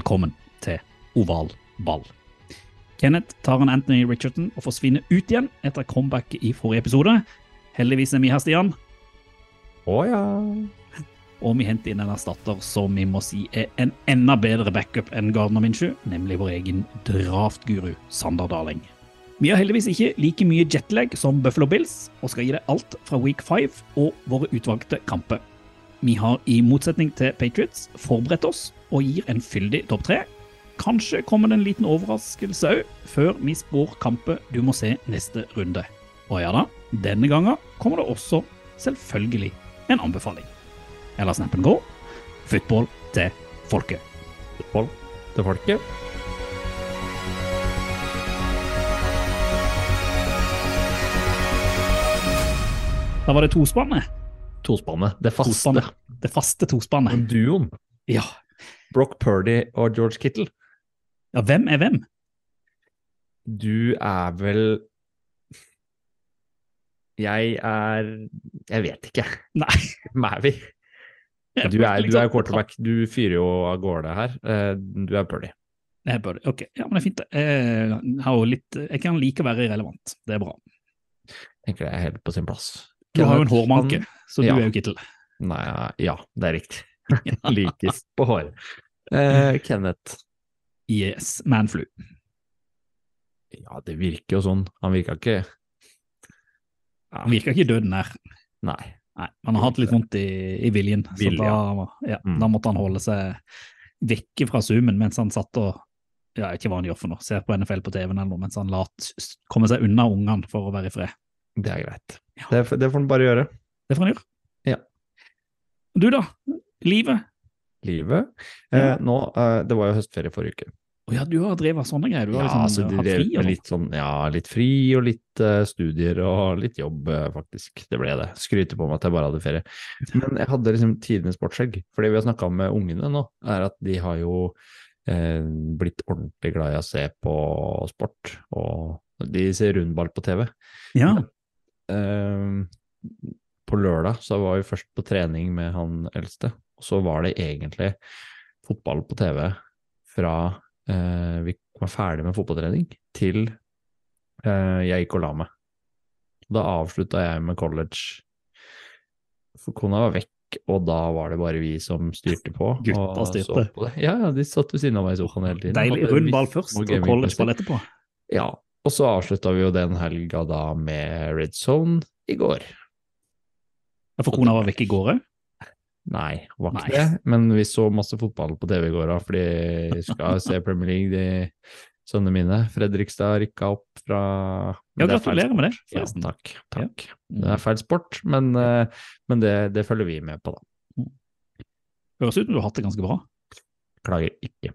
Velkommen til Oval ball. Kenneth tar en Anthony Richardson og forsvinner ut igjen etter comebacket i forrige episode. Heldigvis er vi her, Stian, Å ja. og vi henter inn en erstatter som vi må si er en enda bedre backup enn Gardner Minshew, nemlig vår egen draftguru Sander Darling. Vi har heldigvis ikke like mye jetlag som Buffalo Bills, og skal gi deg alt fra week 5 og våre utvalgte kamper. Vi har i motsetning til Patriots forberedt oss og gir en fyldig topp tre. Kanskje kommer det en liten overraskelse òg, før vi spår kamper du må se neste runde. Og ja da, denne gangen kommer det også selvfølgelig en anbefaling. Eller snappen går football til folket. Football til folket. Da var det tospannet. Tospannet. Det faste. Tospannet. Det faste tospannet. Duoen. Ja. Brock Purdy og George Kittle. ja, hvem er hvem? Du er vel Jeg er Jeg vet ikke. Nei. Hvem er vi? Du er, du er quarterback. Du fyrer jo av gårde her. Eh, Du er Purdy. Jeg er Purdy. Ok, ja, men det er fint. Jeg, har litt, jeg kan like å være irrelevant. Det er bra. Jeg Tenker det er helt på sin plass. Du har jo en hårmanke, så du ja. er jo Kittel. Nei, ja, det er riktig. Likest på håret. Eh, Kenneth. Yes, manflu. Ja, det virker jo sånn. Han virka ikke Han virker ikke døden nær. Nei. Nei, han har hatt litt vondt i, i viljen, så da, ja, Mm. da måtte han holde seg vekke fra zoomen mens han satt og ja, ikke hva han gjør for noe, ser på NFL på TV-en eller noe, mens han lat komme seg unna ungene for å være i fred. Det er greit. Det, det får han bare gjøre. Det får han gjøre. Ja. Du da? Livet? Livet. Eh, nå, eh, det var jo høstferie forrige uke. Å ja, du har drevet sånne greier. Du har Ja, liksom så hatt fri og sånn. litt sånn, ja, litt fri og litt uh, studier og litt jobb, eh, faktisk. Det ble det. Skryter på meg at jeg bare hadde ferie. Men jeg hadde liksom tidenes sportsskjegg. For det vi har snakka med ungene nå, er at de har jo eh, blitt ordentlig glad i å se på sport. Og de ser rundball på TV. Ja, Eh, på lørdag så var vi først på trening med han eldste, og så var det egentlig fotball på TV fra eh, vi var ferdig med fotballtrening til eh, jeg gikk og la meg. Da avslutta jeg med college. For kona var vekk, og da var det bare vi som styrte på. Gutta styrte. så på det. Ja, ja, de satt ved siden av meg i sofaen hele tiden. deilig. Rund ball først og collegeball etterpå. Ja, og så avslutta vi jo den helga da med Red Zone i går. Ja, For kona var vekk i går òg? Nei, var ikke det, men vi så masse fotball på TV i går da, fordi vi skal se Premier League, de sønnene mine. Fredrikstad rykka opp fra Ja, er gratulerer med det, Forresten. Ja, takk. takk. Ja. Det er feil sport, men, eh, men det, det følger vi med på, da. Høres ut som du har hatt det ganske bra. Klager ikke.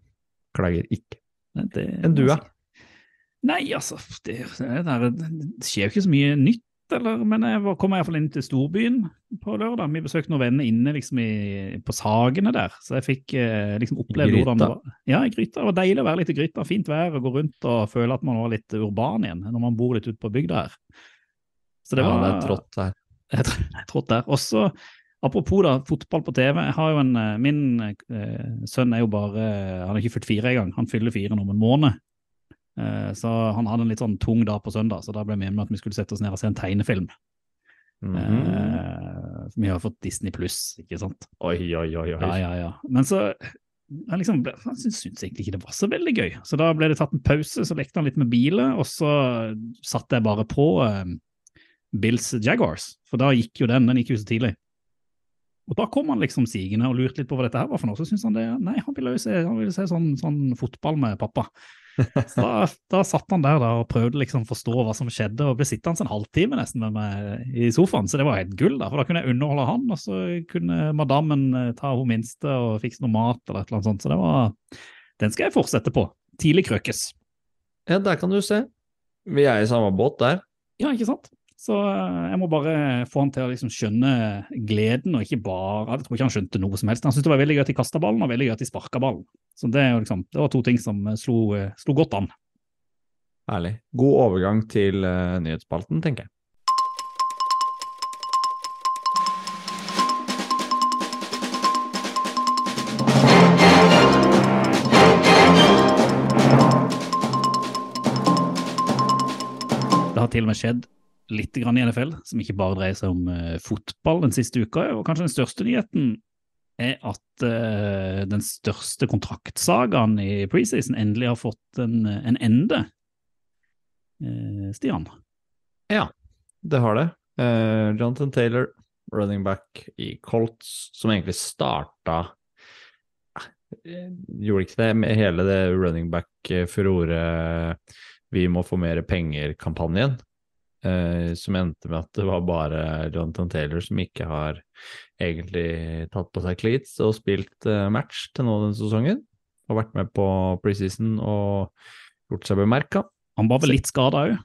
Klager ikke. Enn du, da? Nei, altså, det, det, det skjer jo ikke så mye nytt, eller, men jeg kom iallfall inn til storbyen på lørdag. Vi besøkte noen venner inne liksom i, på Sagene der, så jeg fikk eh, liksom oppleve hvordan det var. Ja, i Gryta. Det var deilig å være litt i Gryta. Fint vær og gå rundt og føle at man var litt urban igjen når man bor litt ute på bygda her. Så det ja, var det er trått der. jeg er jeg trådt der. Også, apropos da, fotball på TV. En, eh, min eh, sønn er jo bare Han er ikke fylt fire engang. Han fyller fire om en måned. Eh, så han hadde en litt sånn tung dag på søndag, så da ble vi med med at vi skulle sette oss ned og se en tegnefilm. Mhm. Eh, vi har fått Disney pluss, ikke sant. Oi, oi, oi. oi. Ja, ja, ja. Men så han liksom ble, syns egentlig ikke det var så veldig gøy. Så da ble det tatt en pause, så lekte han litt med biler, og så satte jeg bare på eh, Bills Jaguars, for da gikk jo den, den gikk jo så tidlig. Og da kom han liksom sigende og lurte litt på hva dette her var for noe. Så syntes han det Nei, han ville jo se, han ville se sånn, sånn fotball med pappa. Så da, da satt han der da og prøvde liksom å forstå hva som skjedde, og ble sittende en halvtime nesten med meg i sofaen. Så det var helt gull, da, for da kunne jeg underholde han, og så kunne madammen eh, ta hun minste og fikse noe mat eller et eller annet sånt. Så det var Den skal jeg fortsette på. Tidlig krøkes. Ja, der kan du se. Vi er i samme båt der. Ja, ikke sant? Så eh, jeg må bare få han til å liksom skjønne gleden, og ikke bare Jeg tror ikke han skjønte noe som helst. Han syntes det var veldig gøy at de kasta ballen, og veldig gøy at de sparka ballen. Så det, liksom, det var to ting som eh, slo, eh, slo godt an. Herlig. God overgang til uh, nyhetsspalten, tenker jeg. Det har til og med skjedd litt grann i NFL, som ikke bare dreier seg om uh, fotball den siste uka. Og kanskje den største nyheten er at uh, den største kontraktsagaen i preseason endelig har fått en, en ende. Uh, Stian? Ja, det har det. Eh, Jonathan Taylor, running back i Colts, som egentlig starta eh, Gjorde ikke det med hele det running back-furoret vi må få mer penger-kampanjen, eh, som endte med at det var bare Jonathan Taylor som ikke har egentlig tatt på seg cleats og spilt eh, match til nå denne sesongen. Har vært med på preseason og gjort seg bemerka. Han var vel litt skada òg.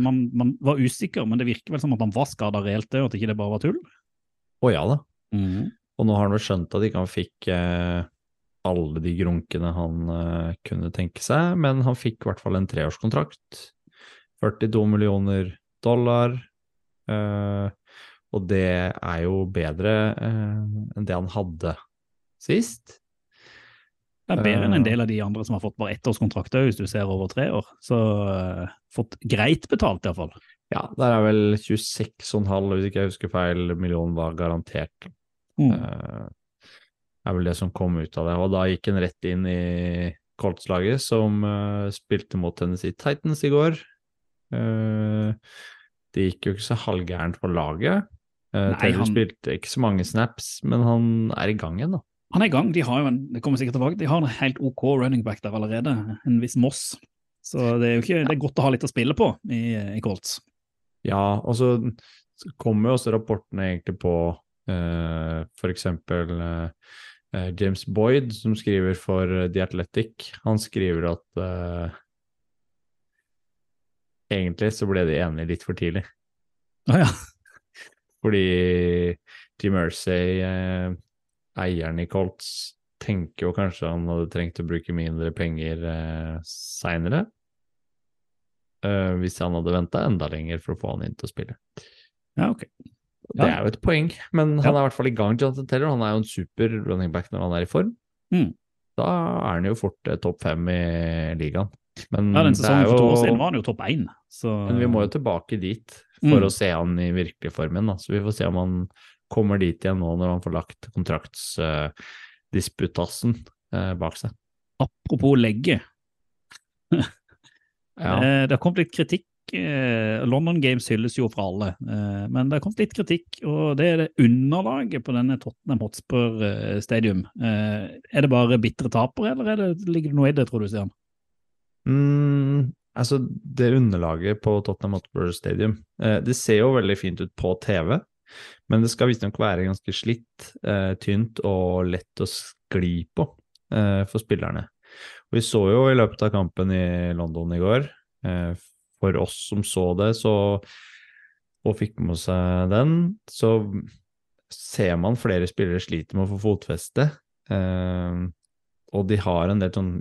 Man, man var usikker, men det virker vel som at han var skada reelt òg, at ikke det bare var tull. Å ja da. Og nå har han vel skjønt at ikke han fikk eh, alle de grunkene han eh, kunne tenke seg, men han fikk i hvert fall en treårskontrakt. 42 millioner dollar. eh, og det er jo bedre eh, enn det han hadde sist. Det er bedre enn en del av de andre som har fått bare ettårskontrakt òg, hvis du ser over tre år. Så uh, fått greit betalt, iallfall. Ja, der er vel 26,5, hvis ikke jeg husker feil, millionen var garantert. Mm. Eh, er vel det som kom ut av det. Og da gikk han rett inn i Colts-laget, som uh, spilte mot Tennessee Titans i går. Eh, det gikk jo ikke så halvgærent for laget. Uh, Taylor han- spilte ikke så mange snaps, men han er i gang igjen, da. Han er i gang. De har jo en, det kommer sikkert tilbake, de har en helt OK running back der allerede, en viss Moss. Så det er jo ikke, det er godt å ha litt å spille på i, i Colts. Ja, og så kommer jo også rapportene egentlig på uh, eh, eh, James Boyd, som skriver for eh, The Athletic. Han skriver at eh, egentlig så ble de enige litt for tidlig. Å ja. Fordi Jim Mersey, eh, eieren i Colts, tenker jo kanskje han hadde trengt å bruke mindre penger eh, seinere. Eh, hvis han hadde venta enda lenger for å få han inn til å spille. ja, ok. Det er jo et poeng, men han Ja. er i hvert fall i gang, Jonathan Taylor. Han er jo en super running back når han er i form. Mm. Da er han jo fort eh, topp fem i ligaen. Men, Ja, Den sesongen for to år siden var han jo topp én. Så men vi må jo tilbake dit for Mm. å se han i virkelig form igjen. Da. Så vi får se om han kommer dit igjen nå når han får lagt kontraktsdisputasen uh, bak seg. apropos legge. Ja. uh, Det har kommet litt kritikk. eh, London Games hylles jo fra alle, eh, men det har kommet litt kritikk, og det er det underlaget på denne Tottenham Hotspur eh, Stadium. Eh, Er det bare bitre tapere, eller er det, ligger det noe i det, tror du, Stian? Mm, altså, det underlaget på Tottenham Hotspur Stadium, eh, det ser jo veldig fint ut på TV, men det skal visstnok være ganske slitt, eh, tynt og lett å skli på eh, for spillerne. Og vi så jo i løpet av kampen i London i går, eh, for oss som så det, så og fikk med seg den, så ser man flere spillere sliter med å få fotfeste. Eh, og de har en del sånn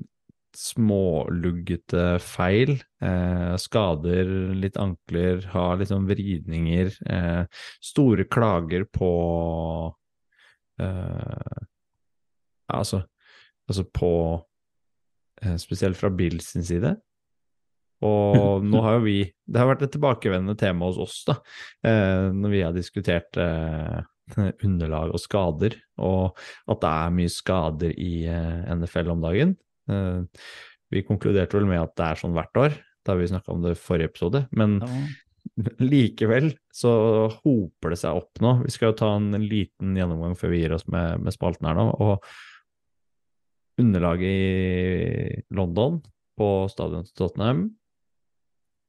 småluggete feil. Eh, skader litt ankler, har litt sånn vridninger. Eh, store klager på eh, altså, altså på eh, Spesielt fra Bill sin side. Og nå har jo vi Det har vært et tilbakevendende tema hos oss, da, eh, når vi har diskutert eh, underlag og skader, og at det er mye skader i NFL om dagen. Eh, vi konkluderte vel med at det er sånn hvert år, da vi snakka om det i forrige episode. Men likevel så hoper det seg opp nå. Vi skal jo ta en liten gjennomgang før vi gir oss med, med spalten her nå. Og underlaget i London på stadion til Tottenham.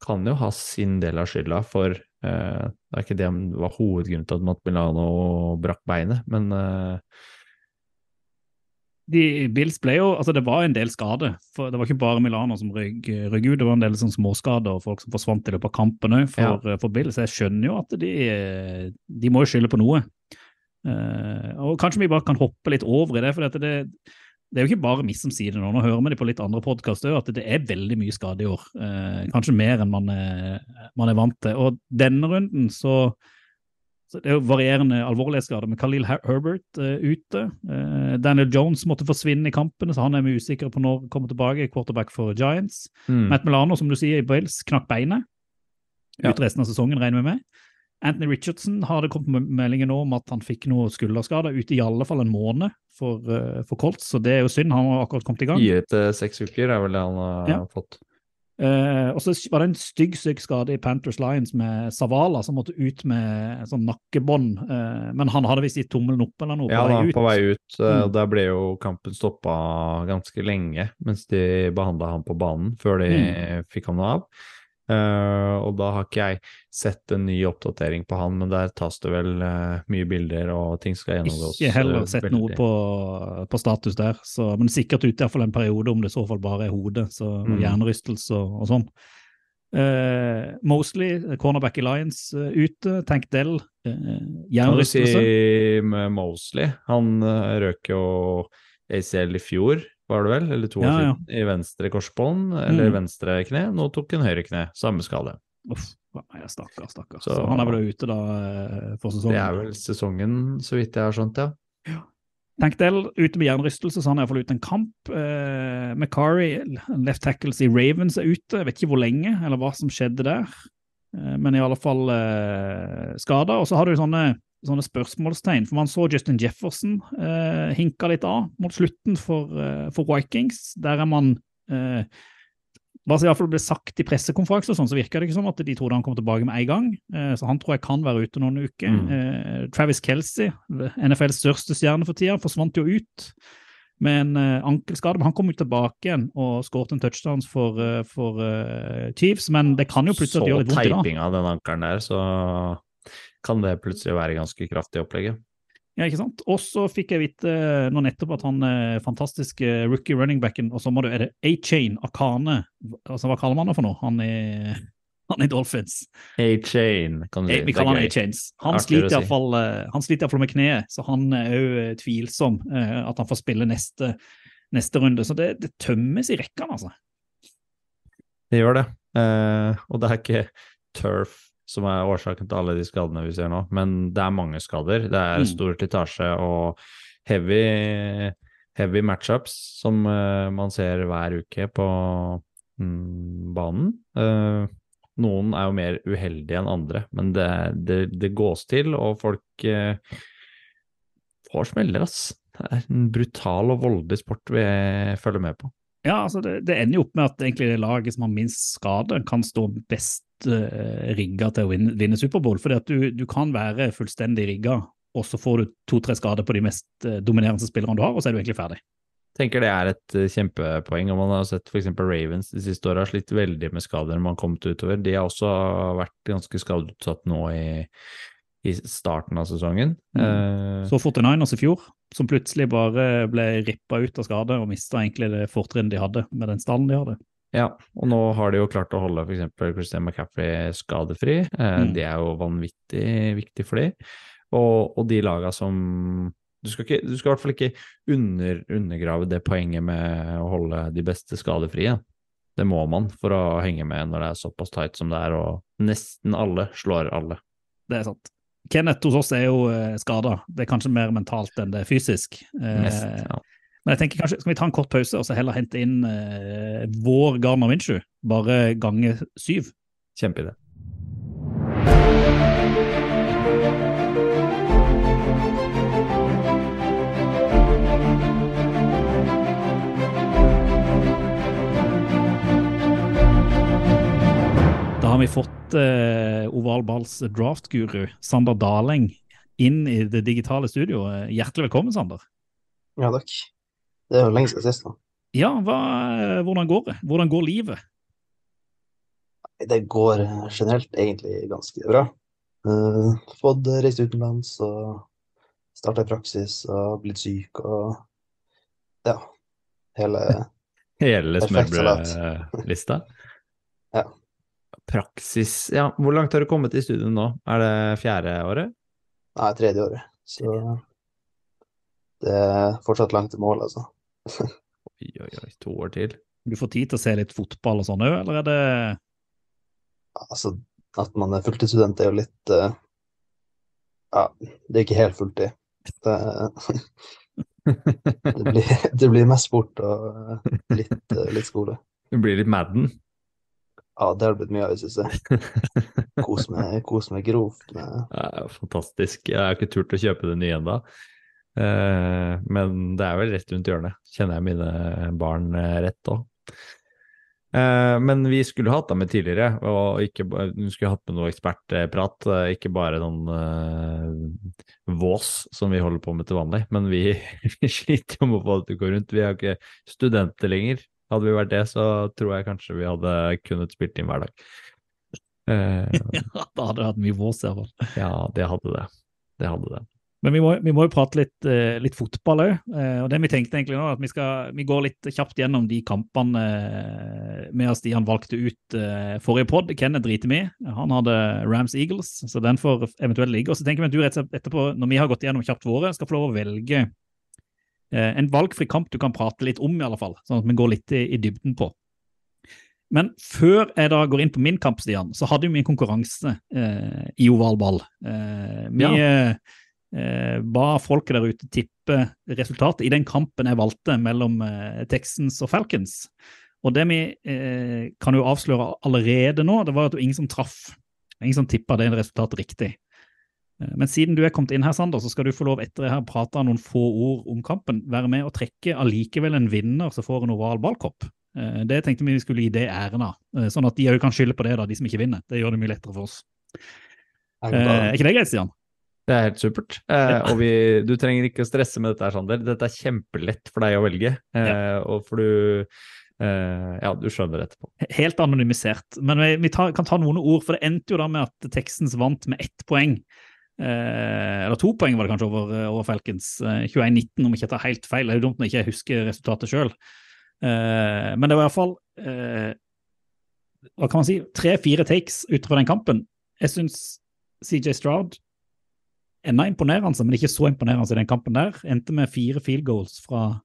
Kan jo ha sin del av skylda for eh, Det er ikke det var hovedgrunnen til at Matt Milano brakk beinet, men eh, de, Bills ble jo, altså Det var en del skader. for Det var ikke bare Milano som røyk, ut, det var en del sånn småskader og folk som forsvant i løpet av kampen òg for, for Bills. Jeg skjønner jo at de, de må jo skylde på noe. Uh, og Kanskje vi bare kan hoppe litt over i det. for det, det er jo ikke bare vi som sier det nå. Nå hører vi det på litt andre podkaster at det er veldig mye skade i år. Uh, kanskje mer enn man er, man er vant til. Og denne runden så så det er jo varierende alvorlighetsgrader med Khalil Herbert uh, ute. Uh, Daniel Jones måtte forsvinne i kampene, så han er vi usikre på når kommer tilbake. Quarterback for Giants. Mm. Matt Milano, som du sier, i Bales knakk beinet. Ut ja. resten av sesongen, regner vi med. Anthony Richardson har det kommet meldinger nå om at han fikk noe skulderskader ute i alle fall en måned for, uh, for Colts, så det er jo synd. Han har akkurat kommet i gang. Fire til seks uker er vel det han har ja. fått. Uh, og så var det en stygg syk skade i Panthers Lions med Savala, som måtte ut med sånn nakkebånd. Uh, men han hadde visst gitt tommelen opp eller noe ja, på vei ut. på vei ut. Uh, mm. Der ble jo kampen stoppa ganske lenge mens de behandla han på banen, før de mm. fikk han av. Uh, og da har ikke jeg sett en ny oppdatering på han, men der tas det vel uh, mye bilder og ting skal gjennomgås. Ikke heller sett noe på, på, status der, så, men sikkert ute iallfall en periode, om det i så fall bare er hodet. så mm. Hjernerystelse og, og sånn. Uh, Mosley, cornerback i Lions, ute. Tank Dell, hjernerystelse. Kan du si Mosley? Han røk jo ACL i fjor var det vel, eller to år ja, ja. i venstre korsbånd eller mm. venstre kne. Nå tok han høyre kne, samme skade. Uff, stakkar, stakkar. Så, så, han er vel ute da eh, for sesongen? Det er vel sesongen, så vidt jeg har skjønt, ja. ja. Tank ute med jernrystelse, så han er iallfall ute en kamp. Eh, McCarry, left tackles i Ravens, er ute. Jeg vet ikke hvor lenge, eller hva som skjedde der. Eh, men i alle fall eh, skada. Og så har du sånne sånne spørsmålstegn. For man så Justin Jefferson eh, hinka litt av mot slutten for, eh, for Vikings. Der er man eh, hva som iallfall ble sagt i pressekonferanser, sånn, så virker det ikke som at de trodde han kom tilbake med en gang. Eh, så han tror jeg kan være ute noen uker. Mm. Eh, Travis Kelsey, NFLs største stjerne for tida, forsvant jo ut med en uh, ankelskade. Men han kom jo tilbake igjen og skåret en touchdown for, uh, for uh, Chiefs. Men det kan jo plutselig gjøre litt vondt i dag. Så teiping av den ankelen der, så kan det plutselig være ganske kraftig opplegget. Ja, ikke sant. Og så fikk jeg vite eh, nå nettopp at han eh, fantastiske rookie running backen, og så må du, er det A-Chain Akane, altså hva kaller man det for noe? Han er han er Dolphins. A-Chain, kan du si. Vi kaller han A-Chains. Han, sliter iallfall uh, med kneet, så han er òg tvilsom at han får spille neste, neste runde. Så det, det, tømmes i rekkene, altså. Det gjør det. Uh, og det er ikke turf som er årsaken til alle de skadene vi ser nå. Men det er mange skader. Det er mm. stor slitasje og heavy, heavy matchups som uh, man ser hver uke på mm, banen. Uh, noen er jo mer uheldige enn andre, men det, det, det gås til, og folk uh, får smeller, ass. Det er en brutal og voldelig sport vi følger med på. Ja, altså det, det, ender jo opp med at egentlig det laget som har minst skade, kan stå best uh, rigga til å vinne, vinne Superbowl. Fordi du, du, kan være fullstendig rigga, og så får du to-tre skader på de mest uh, dominerende spillerne du har, og så er du egentlig ferdig. Jeg tenker det er et uh, kjempepoeng. og Man har sett f.eks. Ravens de siste åra har slitt veldig med skader når man har kommet utover. De har også vært ganske skadeutsatt nå i, i starten av sesongen. Mm. Så 49ers i fjor som plutselig bare ble rippa ut av skade og mista egentlig det fortrinnet de hadde med den stallen de hadde. Ja, og nå har de jo klart å holde f.eks. Christian McCaffrey skadefri. Eh, mm. Det er jo vanvittig viktig for dem. Og, og, de laga som du skal, ikke, du skal, i hvert fall ikke under, undergrave det poenget med å holde de beste skadefrie. Det må man for å henge med når det er såpass tight som det er, og nesten alle slår alle. Det er sant. Kenneth hos oss er jo eh, skada. Det er kanskje mer mentalt enn det er fysisk. Nesten, Mest, ja. Men jeg tenker kanskje, skal vi ta en kort pause og så heller hente inn eh, vår Garner Minshew, bare gange syv? Kjempeidé. har vi fått eh, Oval Balls draftguru Sander Daleng inn i det digitale studioet. Hjertelig velkommen, Sander. Ja, takk. Det er jo lenge siden sist. nå. Ja, hva, hvordan går det? Hvordan går livet? Det går generelt egentlig ganske bra. Uh, fått reist utenlands og starta praksis og blitt syk og ja. Hele Hele smørbrødlista? Ja. Praksis Ja, hvor langt har du kommet i studiet nå? Er det fjerde året? Nei, tredje året. Så det er fortsatt langt til mål, altså. Oi, oi, oi, to år til. Du får tid til å se litt fotball og sånn òg, eller er det Altså, at man er fulltidsstudent er jo litt uh... Ja, det er ikke helt fulltid. Det, det, blir, det blir mest sport og eh, litt, eh, litt skole. Det blir litt Madden. Ja, det har det blitt mye av i det siste. Kos meg, kos meg grovt med Ja, fantastisk. Jeg har ikke turt å kjøpe det nye ennå. Eh, men det er vel rett rundt hjørnet. Kjenner jeg mine barn eh, rett òg. Eh, men vi skulle hatt deg med tidligere, og ikke, vi skulle hatt med noe ekspertprat. Ikke bare noen uh, vås som vi holder på med til vanlig. Men vi, vi sliter jo med å få det til å gå rundt. Vi er jo ikke studenter lenger. Hadde vi vært det, så tror jeg kanskje vi hadde kunnet spilt inn hver dag. Uh, Ja, da hadde det hatt mye vås i hvert fall. ja, det hadde det. Det hadde det. Men vi må, vi må jo prate litt, eh, litt fotball òg. og det vi tenkte egentlig nå, at vi, skal, vi går litt kjapt gjennom de kampene eh, med Stian valgte ut eh, forrige pod. Kenneth driter vi. Han hadde Rams Eagles, så den får eventuelt ligge. Og så tenker vi at du rett og slett etterpå, når vi har gått gjennom kjapt våre, skal få lov å velge eh, en valgfri kamp du kan prate litt om, i alle fall. Sånn at vi går litt i, i dybden på. Men før jeg da går inn på min kamp, Stian, så hadde vi en konkurranse eh, i ovalball. Eh, vi ja. eh, ba folket der ute tippe resultatet i den kampen jeg valgte mellom eh, Texans og Falcons. Og det vi eh, kan jo avsløre allerede nå, det var at det var ingen som traff. Ingen som tippa det resultatet riktig. Eh, Men siden du er kommet inn her, Sander, så skal du få lov etter jeg har prata noen få ord om kampen, være med og trekke allikevel en vinner som får en oval ballkopp. Eh, Det tenkte vi vi skulle gi det æren av, eh, sånn at de òg kan skylde på det, da, de som ikke vinner. Det gjør det mye lettere for oss. Eh, Er ikke det greit, Stian? Det er helt supert. Eh, og vi, du trenger ikke å stresse med dette, her, Sander. Dette er kjempelett for deg å velge. Eh, og for du eh, Ja, du skjønner etterpå. Helt anonymisert. Men vi, vi tar, kan ta noen ord, for det endte jo da med at Texans vant med ett poeng. Eh, eller to poeng var det kanskje over, over Falcons. Eh, 21-19, om jeg ikke tar helt feil. Det er jo dumt når jeg ikke husker resultatet sjøl. Eh, men det var iallfall eh, Hva kan man si? Tre-fire takes utenfor den kampen. Jeg syns CJ Stroud enda imponerende, men ikke så imponerende i den kampen der. Endte med fire field goals fra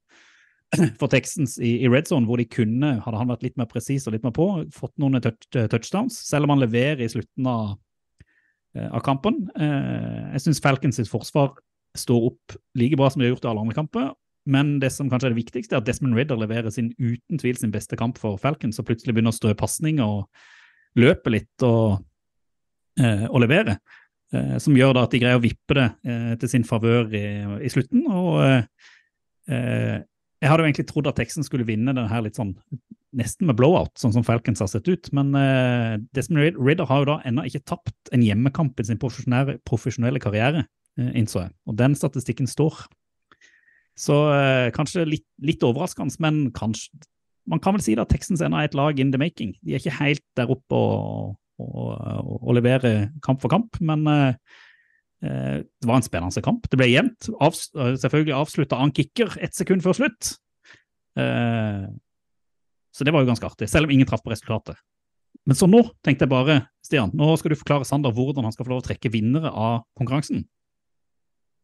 for Texans i, i red zone, hvor de kunne, hadde han vært litt mer presis og litt mer på, fått noen touch, touchdowns, selv om han leverer i slutten av, eh, av kampen. Eh, jeg syns Falcons sitt forsvar står opp like bra som de har gjort i alle andre kamper. Men det som kanskje er det viktigste, er at Desmond Ridder leverer sin uten tvil sin beste kamp for Falcons, og plutselig begynner å strø pasninger og løpe litt og, eh, og levere. Eh, som gjør da at de greier å vippe det eh, til sin favør i, i slutten. og eh, jeg hadde jo egentlig trodd at Texan skulle vinne den her litt sånn nesten med blowout, sånn som Falcons har sett ut. Men eh, Desmond Rid- Ridder har jo da ennå ikke tapt en hjemmekamp i sin profesjonelle, profesjonelle karriere, eh, innså jeg. Og den statistikken står. Så eh, kanskje litt, litt overraskende, men kanskje man kan vel si da Texans ennå er et lag in the making. De er ikke helt der oppe og, og, å levere kamp for kamp, men eh, eh, det var en spennende kamp. Det ble jevnt. Avs eh, selvfølgelig avslutta han kicker ett sekund før slutt. Eh, så det var jo ganske artig, selv om ingen traff på resultatet. Men så nå tenkte jeg bare, Stian, nå skal du forklare Sander hvordan han skal få lov å trekke vinnere av konkurransen.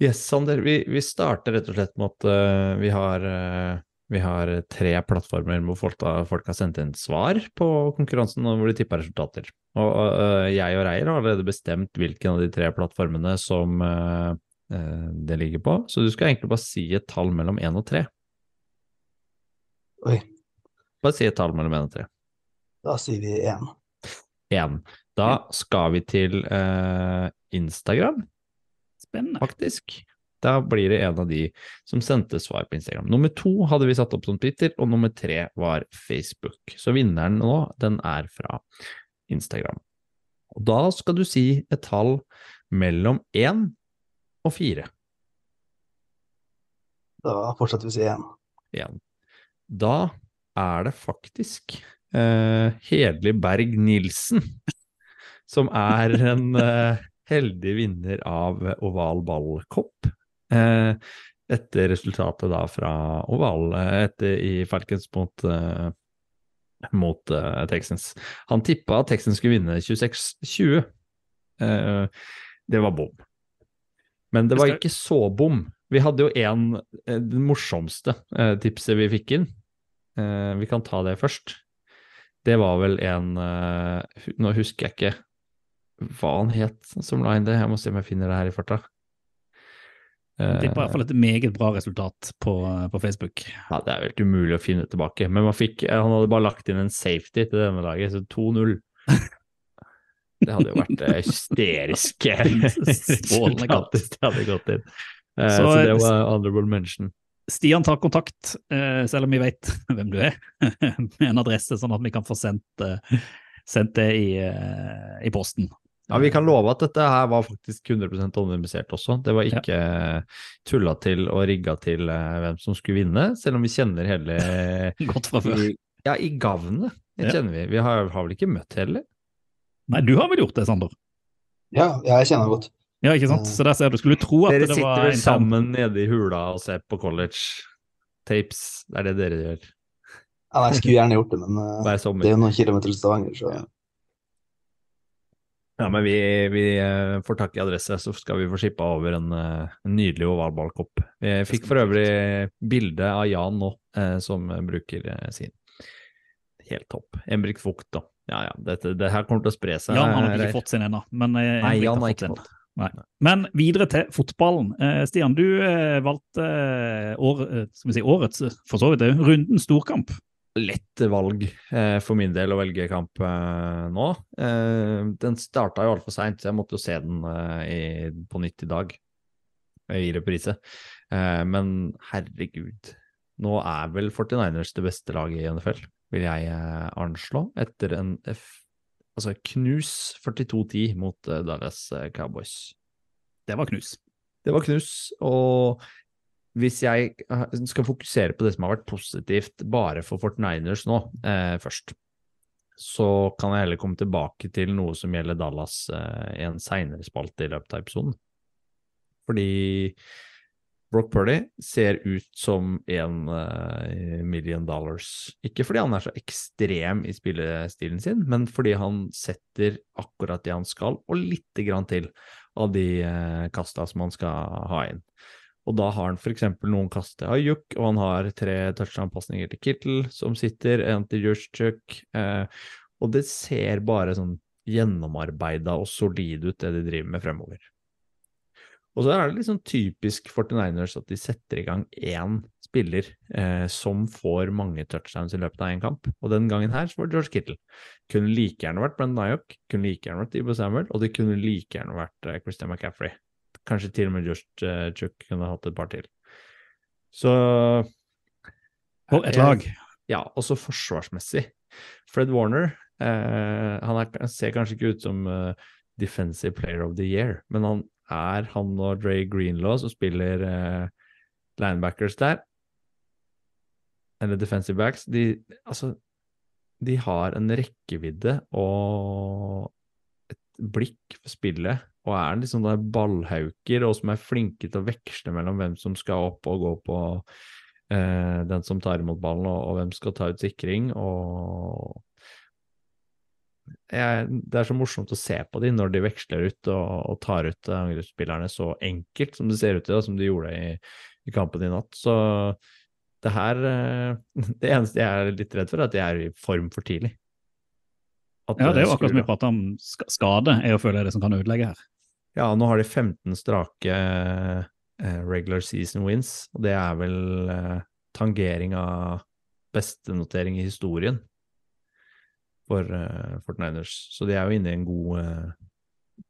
Yes, Sander. Vi, vi starter rett og slett med at uh, vi, har, eh, vi har tre plattformer hvor folk, da, folk har sendt inn svar på konkurransen, og hvor de tipper resultater. Og eh, jeg og Reier har allerede bestemt hvilken av de tre plattformene som uh, eh, det ligger på, så du skal egentlig bare si et tall mellom én og tre. Oi, Bare si et tall mellom én og tre. da sier vi én. Én. Da skal vi til uh, Instagram. Spennende. faktisk. Da blir det en av de som sendte svar på Instagram. Nummer to hadde vi satt opp som Twitter, og nummer tre var Facebook. Så vinneren nå, den er fra Instagram. Og da skal du si et tall mellom én og fire. Da fortsetter vi å si én. Én. da er det faktisk eh, Hedli Berg Nilsen som er en eh, heldig vinner av oval ballkopp. Eh, etter resultatet da fra oval eh, etter i Falcons mot, eh, mot Texans. Han tippa at Texans skulle vinne 26-20. Eh, det var bom. Men det var ikke så bom. Vi hadde jo en, den det morsomste tipset vi fikk inn. Eh, vi kan ta det først. Det var vel en Nå husker jeg ikke hva han het som la inn det. Jeg må se om jeg finner det her i farta. Jeg tipper i hvert fall et meget bra resultat på, på Facebook. Ja, Det er ikke umulig å finne tilbake, men man fikk, han hadde bare lagt inn en safety til denne laget, så 2-0. Det hadde jo vært eh, hysteriske Strålende resultat hvis det hadde gått inn. Eh, Så- Så, det var honorable mention. Stian tar kontakt, eh, selv om vi vet hvem du er, med en adresse, sånn at vi kan få sendt, eh, sendt det i, eh, i posten. Ja, Vi kan love at dette her var faktisk 100% anonymisert også. Det var ikke tulla til og rigga til eh, hvem som skulle vinne, selv om vi kjenner hele Godt fra før. Ja, i gavnet det Ja. kjenner vi. Vi har, har vel ikke møtt heller? Nei, du har vel gjort det, Sander? Ja, ja, jeg kjenner godt. Ja, ikke sant? Så der ser du. Skulle tro at Dere det var sitter vel sammen nede i hula og ser på college tapes. Det er det dere gjør Ja, nei, jeg skulle gjerne gjort det, men eh, det er jo noen kilometer til Stavanger, så Ja, men vi, vi eh, får tak i adresse, så skal vi få skippa over en, eh, en nydelig ovalballkopp. Vi fikk for øvrig bilde av Jan nå, eh, som bruker sin. Helt topp. Embrik Vogt, da. Ja ja, dette, det her kommer til å spre seg. Jan har nok ikke fått sin ennå, men Nei, Jan har ikke fått. Nei. Men videre til fotballen. Stian, du valgte år, si, årets, for så vidt, rundens storkamp. Lett valg eh, for min del å velge kamp eh, nå. Eh, den starta jo altfor seint, så jeg måtte jo se den eh, i, på nytt i dag i reprise. Eh, men herregud, nå er vel 49ers det beste laget i NFL, vil jeg eh, anslå, etter en F altså knus 42-10 mot Dallas Cowboys. Det var knus. Det var knus, og hvis jeg eh, skal fokusere på det som har vært positivt bare for 49ers nå, eh, først, så kan jeg heller komme tilbake til noe som gjelder Dallas eh, i en seinere spalte i løpet av episoden. Fordi Brock Purdy ser ut som en eh, million dollars. Ikke fordi han er så ekstrem i spillestilen sin, men fordi han setter akkurat det han skal, og lite grann til av de eh, kasta som han skal ha inn. Og da har han f.eks. noen kast til Ayuk, og han har tre touchdown-pasninger til Kittel som sitter, en til Juszczyk, eh, og det ser bare sånn gjennomarbeida og solid ut, det de driver med fremover. Og så er det sånn typisk 49ers at de setter i gang én spiller eh, som får mange touchdowns i løpet av én kamp. Og den gangen her så var det George Kittle. Kunne like gjerne vært Brendan Ayok, kunne like gjerne vært Ibo Samuel, og det kunne like gjerne vært eh, Christian McCaffrey. Kanskje til og med Just uh, Chuck kunne hatt et par til. Så På et jeg- lag. Ja, også forsvarsmessig. Fred Warner eh, han, er, ser kanskje ikke ut som uh, defensive player of the year, men han er han og Dre Greenlaw som spiller eh, linebackers der, eller defensive backs, de, altså, de har en rekkevidde og et blikk for spillet, og er liksom der ballhauker, og som er flinke til å veksle mellom hvem som skal opp og gå på eh, den som tar imot ballen, og, og hvem skal ta ut sikring, og jeg, det er så morsomt å se på de når de veksler ut og, og tar ut angrepsspillerne så enkelt som det ser ut til, som de gjorde i, i kampen i natt. Så det her eh, Det eneste jeg er litt redd for, er at de er i form for tidlig. At Ja, det er jo akkurat som vi prater om skade, er å føle det som kan ødelegge her. Ja, nå har de 15 strake eh, regular season wins, og det er vel eh, tangering av beste notering i historien for eh, Fortniners. Så de er jo inne i en god,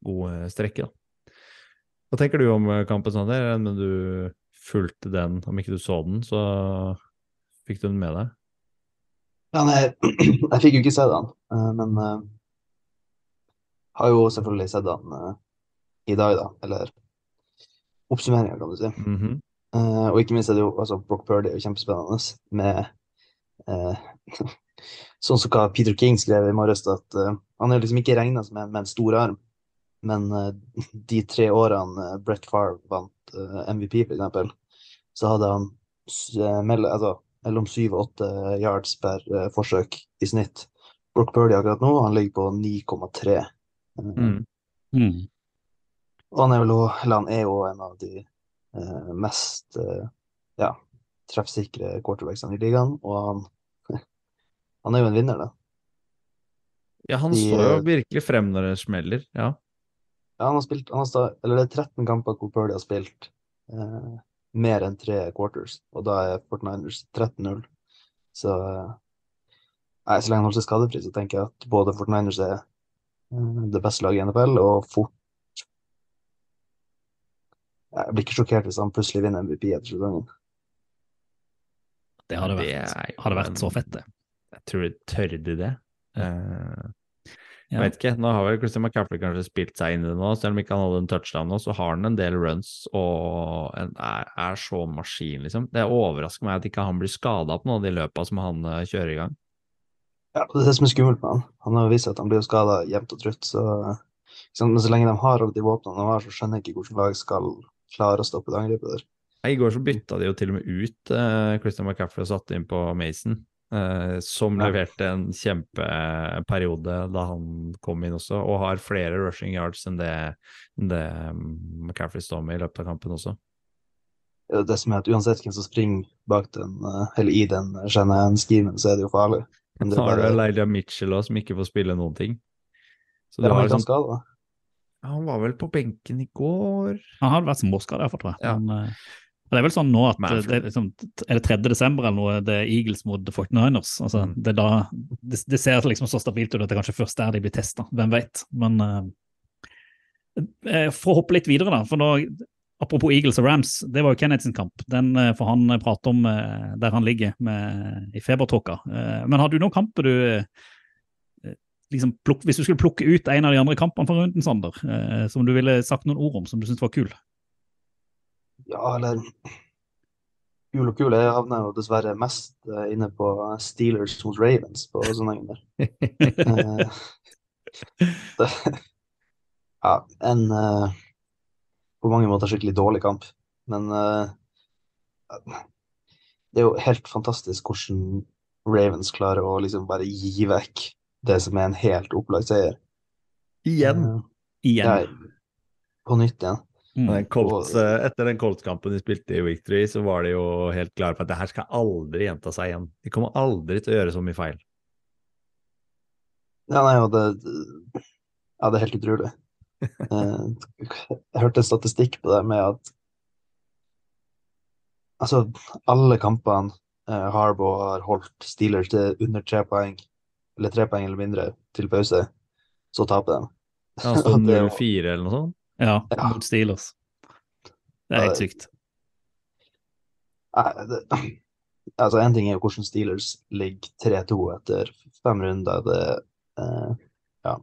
god strekke, da. Hva tenker du om kampen, Sander? Men du fulgte den, om ikke du så den, så fikk du den med deg? Ja, nei, jeg fikk jo ikke se den, men uh, har jo selvfølgelig sett den i dag, da. Eller oppsummeringa, kan du si. Mm -hmm. uh, og ikke minst er det jo altså, Brock Purdy er jo kjempespennende med uh, Sånn som hva Peter King skrev i morges, at uh, han er liksom ikke regna som en med en stor arm, men de tre årene Brett Favre vant MVP, for eksempel, så hadde han s- eh, mell- altså, mellom syv og åtte yards per forsøk i snitt. Brock Purdy akkurat nå, han ligger på 9,3. Eh, Mm. Mm. Og han er jo en av de eh, mest eh, ja, treffsikre quarterbacksene i ligaen, og han, han er jo en vinner, da. Ja, han De, står jo eh, virkelig frem når det smeller. Ja. Ja, han har spilt, han har sta, eller det er 13 kamper hvor Purdy har spilt eh, mer enn tre quarters, og da er 49ers 13-0. Så eh, nei, så lenge han holder seg skadefri, så tenker jeg at både 49ers er eh, det beste laget i NFL, og fort Jeg blir ikke sjokkert hvis han plutselig vinner MVP etter sesongen. Det hadde Det vært, er hadde vært så fett, det. Jeg tror de tør de det. Eh, Ja. Jeg vet ikke, nå har vel Christian McCaffrey kanskje spilt seg inn i det nå, selv om ikke han hadde en touchdown nå, så har han en del runs og en, er, er så maskin, liksom. Det overrasker meg at ikke han blir skada på noen av de løpa som han eh, kjører i gang. Ja, det er det som er skummelt med han. Han har vist at han blir skada jevnt og trutt, så ikke Men så lenge de har alle de våpnene de har, så skjønner jeg ikke hvordan lag skal klare å stoppe det angrepet der. I går så bytta de jo til og med ut uh, Christian McCaffrey og satte inn på Mason, uh, som Ja. leverte en kjempeperiode da han kom inn også, og har flere rushing yards enn det, det mm, McCaffrey står med i løpet av kampen også. Det er det som er at uansett hvem som springer bak den, eh, eller i den Shanahan-schemen, så er det jo farlig. Men det er har du Leila Mitchell også, som ikke får spille noen ting. Så det er har han liksom, skada. Han var vel på benken i går? Han hadde vært småskada, iallfall, tror jeg. Ja. Men, eh, det er vel sånn nå at det er, liksom, er det 3. desember eller noe, det er Eagles mot 49ers. Altså, Mm. det, er da, det, det ser liksom så stabilt ut at det kanskje først der de blir testa. Hvem vet. Men uh, for å hoppe litt videre, da. for nå, Apropos Eagles og Rams, det var jo Kenneth sin kamp. Den uh, får han prate om uh, der han ligger med, i febertåka. Eh, men har du noen kamper du eh, liksom plukk, Hvis du skulle plukke ut en av de andre kampene fra runden, Sander, eh, som du ville sagt noen ord om, som du syntes var kul? Ja, eller Kul og kul. Jeg havner jo dessverre mest eh, inne på Steelers mot Ravens på søndagen der. Det, ja, en uh, på mange måter skikkelig dårlig kamp. Men uh, det er jo helt fantastisk hvordan Ravens klarer å liksom bare gi vekk det som er en helt opplagt seier. Igjen! Uh, Igjen. ja, på nytt igjen. Mm. Den Colts, eh, etter den Colts-kampen de spilte i Week 3, så var de jo helt klare på at det her skal aldri gjenta seg igjen. De kommer aldri til å gjøre så mye feil. Ja, nei, og det, ja, det er helt utrolig. Eh, Jeg hørte en statistikk på det med at altså, alle kampene Harbo har holdt Steelers til under tre poeng, eller tre poeng eller mindre, til pause, så taper de. Ja, så Og det er jo- 0-4 eller noe sånt. Ja, Ja. mot Steelers. Det er helt sykt. Nei, det, altså, en ting er jo hvordan Steelers ligger 3-2 etter fem runder. Det, eh, ja,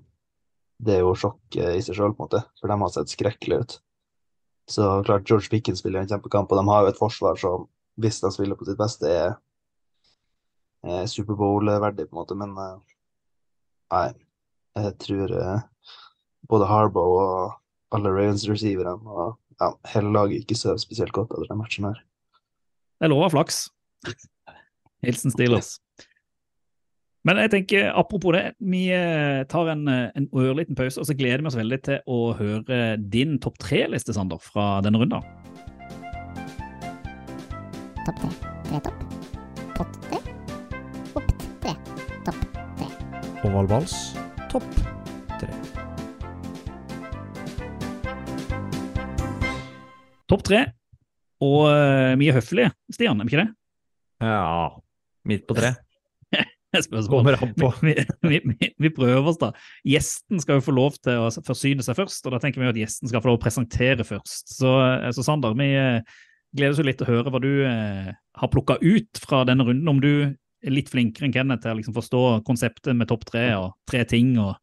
det er jo sjokk eh, i seg sjøl, på en måte, for de har sett skrekkelig ut. Så klart, George Pickens spiller en kjempekamp, og de har jo et forsvar som, hvis de spiller på sitt beste, er, er Superbowl-verdig, på en måte, men eh, nei, jeg tror eh, både Harbaugh og alle Ravens-receiverne og ja, hele laget ikke sover spesielt godt etter den matchen her. Det lover flaks. Hilsen Steelers. Men jeg tenker, apropos det, vi eh, tar en, eh, en ørliten pause, og så gleder vi oss veldig til å høre din topp tre-liste, Sander, fra denne runden. Topp tre. Tre topp. Oval vals, topp tre. Topp tre, og uh, vi er høflige, Stian, er vi ikke det? Ja, midt på tre. Kommer an på. Vi, vi, vi, vi prøver oss, da. Gjesten skal jo få lov til å forsyne seg først, og da tenker vi at gjesten skal få lov å presentere først. Så, eh, så Sander, vi eh, gleder oss jo litt til å høre hva du eh, har plukka ut fra denne runden. Om du er litt flinkere enn Kenneth til å liksom forstå konseptet med topp tre og tre ting, og,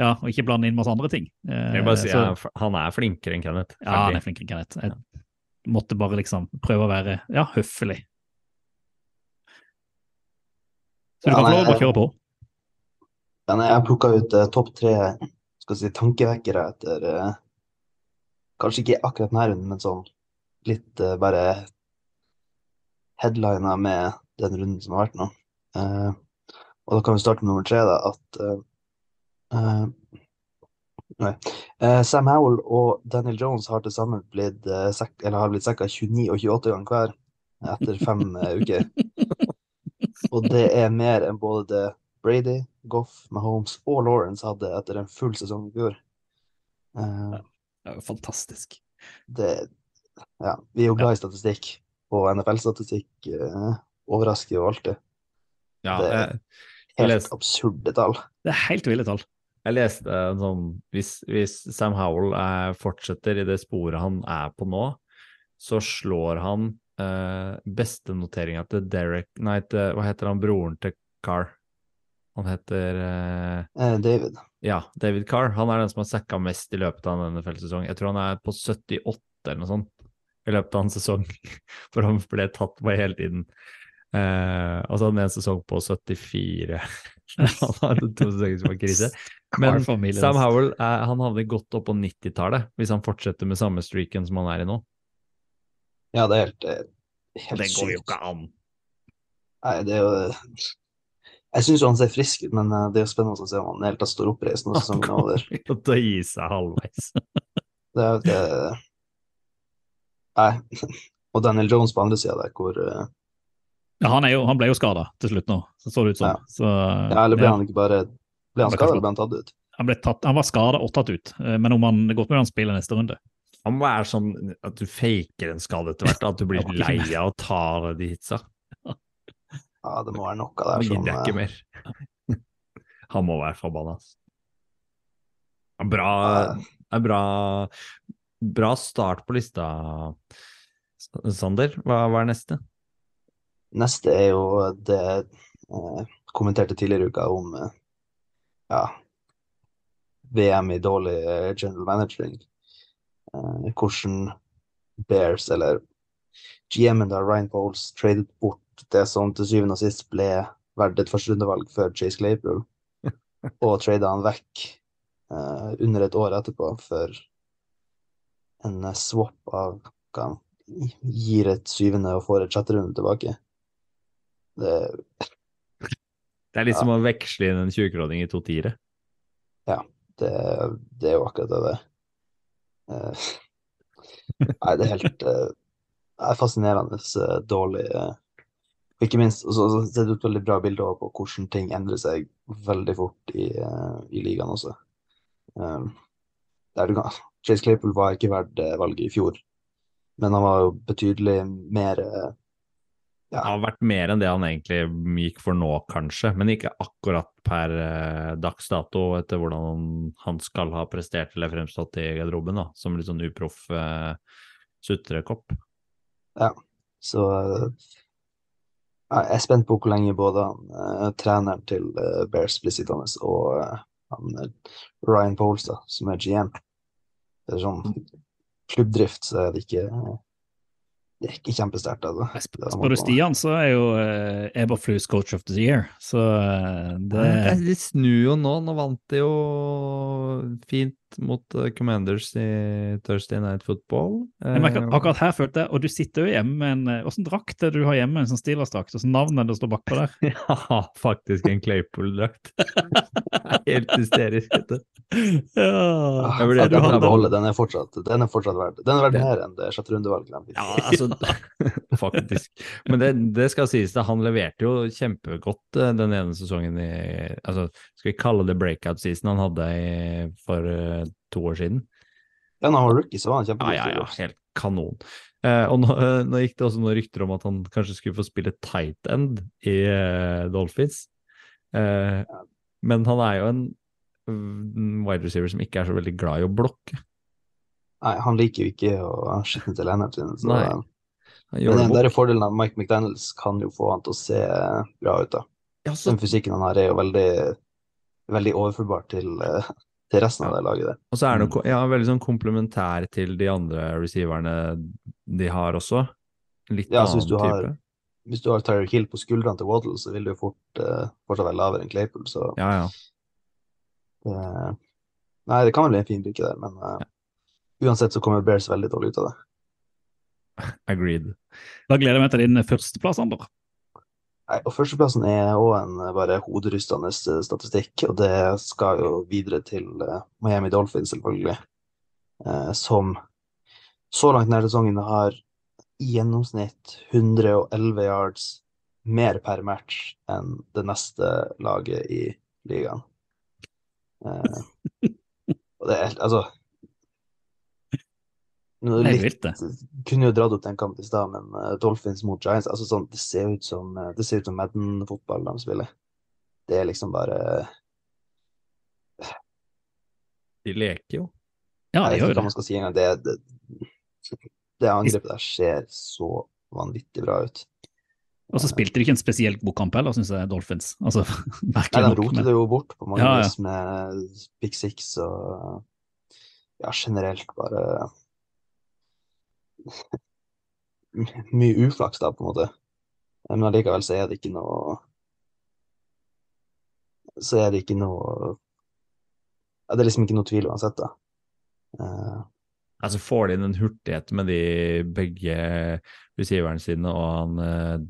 ja, og ikke blande inn masse andre ting. Eh, Jeg bare si, så- jeg er Han er flinkere enn Kenneth. ja, han er flinkere enn Kenneth. Jeg måtte bare liksom prøve å være ja, høflig. Så du Ja, kan få lov lov å kjøre på. Ja, nei, jeg plukka ut eh, topp tre skal si, tankevekkere etter eh, Kanskje ikke akkurat denne runden, men sånn litt eh, bare headliner med den runden som har vært nå. Eh, og da kan vi starte med nummer tre, da, at eh, eh, Nei. Eh, Sam Howell og Daniel Jones har til sammen blitt, sek eller har blitt sekka 29 og 28 ganger hver etter fem uker. Og det er mer enn både det Brady, Goff, Mahomes og Lawrence hadde etter en full sesong i fjor. Eh, Det er jo fantastisk. det, ja, vi er jo glad i statistikk, og NFL-statistikk eh, overrasker jo alltid. Ja, Det- jeg, Helt leste- absurde tall. Det er helt ville tall. jeg leste en sånn hvis, hvis Sam Howell er, fortsetter i det sporet han er på nå, så slår han eh, bestenoteringa til Derek Nei, til, hva heter han broren til Carr? Han heter eh, Eh, David. Ja, David Carr. Han er den som har sacka mest i løpet av denne NFL-sesong. Jeg tror han er på 78 eller noe sånt i løpet av en sesong, for han ble tatt på hele tiden. Eh, og så hadde han en sesong på 74. han hadde to sesonger som var krise. Men Sam. Howell eh, han havner godt opp på 90-tallet, hvis han fortsetter med samme streaken som han er i nå. Ja, det er helt, eh, helt Det går jo ikke an! Nei, det er jo Jeg syns jo han ser frisk ut, men eh, det er jo spennende å se om han i det hele tatt står oppreist når sesongen er over. Til å gi seg halvveis. Det er, jo ikke nei. Og Daniel Jones på andre sida der, hvor eh, Ja, han, er jo, han ble jo skada til slutt nå, så så det ut som. Ja. Så, Ja, eller ble ja, han ikke bare Ble han Han ble skada, eller ble han tatt ut? han, ble tatt, han var skada og tatt ut, eh, men om han det godt mulig han spiller neste runde. Han må være sånn at du faker en skade etter hvert, at du blir lei av å ta de hitsa. Ja, det må være noe der som gidder ikke eh, mer. Han må være forbanna. Bra, Ja. er bra, bra start på lista, Sander. Hva, hva er neste? Neste er jo det jeg kommenterte tidligere i uka om eh, ja, VM i dårlig eh, general managing. Eh, hvordan Bears, eller GM-en der, Ryan Poles, tradet bort det som til syvende og sist ble verdt et førsterundevalg for Chase Claypool, og trada han vekk uh, under et år etterpå for en eh, swap av hva han gir et syvende og får et sjetterunde tilbake. Det, Det er litt som å veksle inn en 20-kroning i to tiere. det, det er jo akkurat det det er. Eh, Nei, det er helt eh, det er fascinerende eh, dårlig eh, og Ikke minst så så ser det ut veldig bra bilde på hvordan ting endrer seg veldig fort i, eh, i ligaen også. Um, der du kan, Chase Claypool var ikke verdt eh, valget i fjor, men han var jo betydelig mer Det har vært mer enn det han egentlig gikk for nå, kanskje, men ikke akkurat per eh, dags dato, etter hvordan han skal ha prestert eller fremstått i garderoben, da, som litt sånn uproff eh, sutrekopp. Så eh, jeg er spent på hvor lenge både han, eh, treneren til Bears blir sittende, og han, Ryan Poles, da, som er GM. Det er sånn klubbdrift, så er det ikke Det er ikke kjempesterkt. Altså. Spør du Stian, så er jo uh, Eberflus coach of the year, så uh, det det De snur jo nå, nå vant de jo fint mot eh, Commanders i Thursday Night Football. Jeg merker, Eh, akkurat her følte jeg, og du sitter jo hjemme med en eh, Åssen drakt er det du har hjemme? En sånn Steelers-drakt? Åssen navn er det står bakpå der? Ja, faktisk en Claypool-drakt. Helt hysterisk, vet du. Ja, Ah, Jeg vurderer ja, å beholde. Den er fortsatt, den er fortsatt verdt Den er verdt mer enn det sjette rundevalget. Ja, altså, faktisk. Men det, det skal sies, det, Han leverte jo kjempegodt eh, den ene sesongen i altså, Skal vi kalle det breakout-season han hadde i, for eh, to år siden? Ja, når han var rookie, så var han Ja, kjempegod. ja, ja, spiller. helt kanon. Eh, og nå, eh, nå gikk det også noen rykter om at han kanskje skulle få spille tight end i eh, Dolphins. Eh, men han er jo en wide receiver som ikke er så veldig glad i å blokke. Nei, han liker jo ikke å skitne til hendene sine. Så, Nei, eh, men den der fordelen av Mike McDaniels kan jo få han til å se bra ut. da. Ja, så, Den fysikken han har, er jo veldig, veldig overførbar til, eh, til resten av det laget der. og så er det noe, ja, veldig sånn komplementær til de andre receiverne de har også. Litt Ja, annen du har- type. hvis du har Tyreek Hill på skuldrene til Waddle, så vil du fort eh, fortsatt være lavere enn Claypool. Så Ja, ja. det, Nei, det kan vel bli en fin brikke der, men eh, uansett så kommer Bears veldig dårlig ut av det. Agreed. Da gleder jeg meg til din førsteplass, Ander. Nei, og Førsteplassen er òg en eh, bare hoderystende eh, statistikk, og det skal jo videre til eh, Miami Dolphins, selvfølgelig. Som så langt denne sesongen har i gjennomsnitt 111 yards mer per match enn det neste laget i ligaen. Og det er helt altså nå er Det er litt- vilt, det. kunne jo dratt opp den kampen i stad, men uh, Dolphins mot Giants altså sånn, Det ser ut som, eh, det ser ut som Madden-fotball de spiller. Det er liksom bare De leker jo. Ja, de gjør hva det. man skal si engang. Det, det, det angrepet der ser så vanvittig bra ut. Og så spilte de ikke en spesielt god kamp heller, syns jeg, Dolphins. Altså, Nei, de rotet Men, det jo bort på mange Ja, ja. vis med pick six og ja, generelt bare Mye uflaks, da, på en måte. Men allikevel så er det ikke noe Så er det ikke noe ja, Det er liksom ikke noe tvil uansett, da. Uh, Altså får de inn en hurtighet med de begge receiverne sine, og han uh,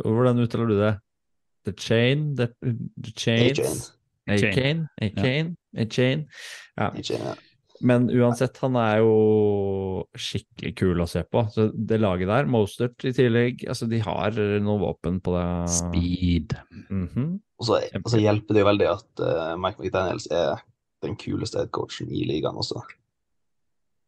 Hvordan uttaler du det? The chain? The, the chains? A-chain. A-chain? A-chain? A-chain? Ja. A-chain, ja. Men uansett, han er jo skikkelig kul å se på. Så det laget der, Mostert i tillegg, altså de har noen våpen på det. speed. Mhm. Og så, og så hjelper det jo veldig at uh, Mike McDaniels er den kuleste headcoachen i ligaen også.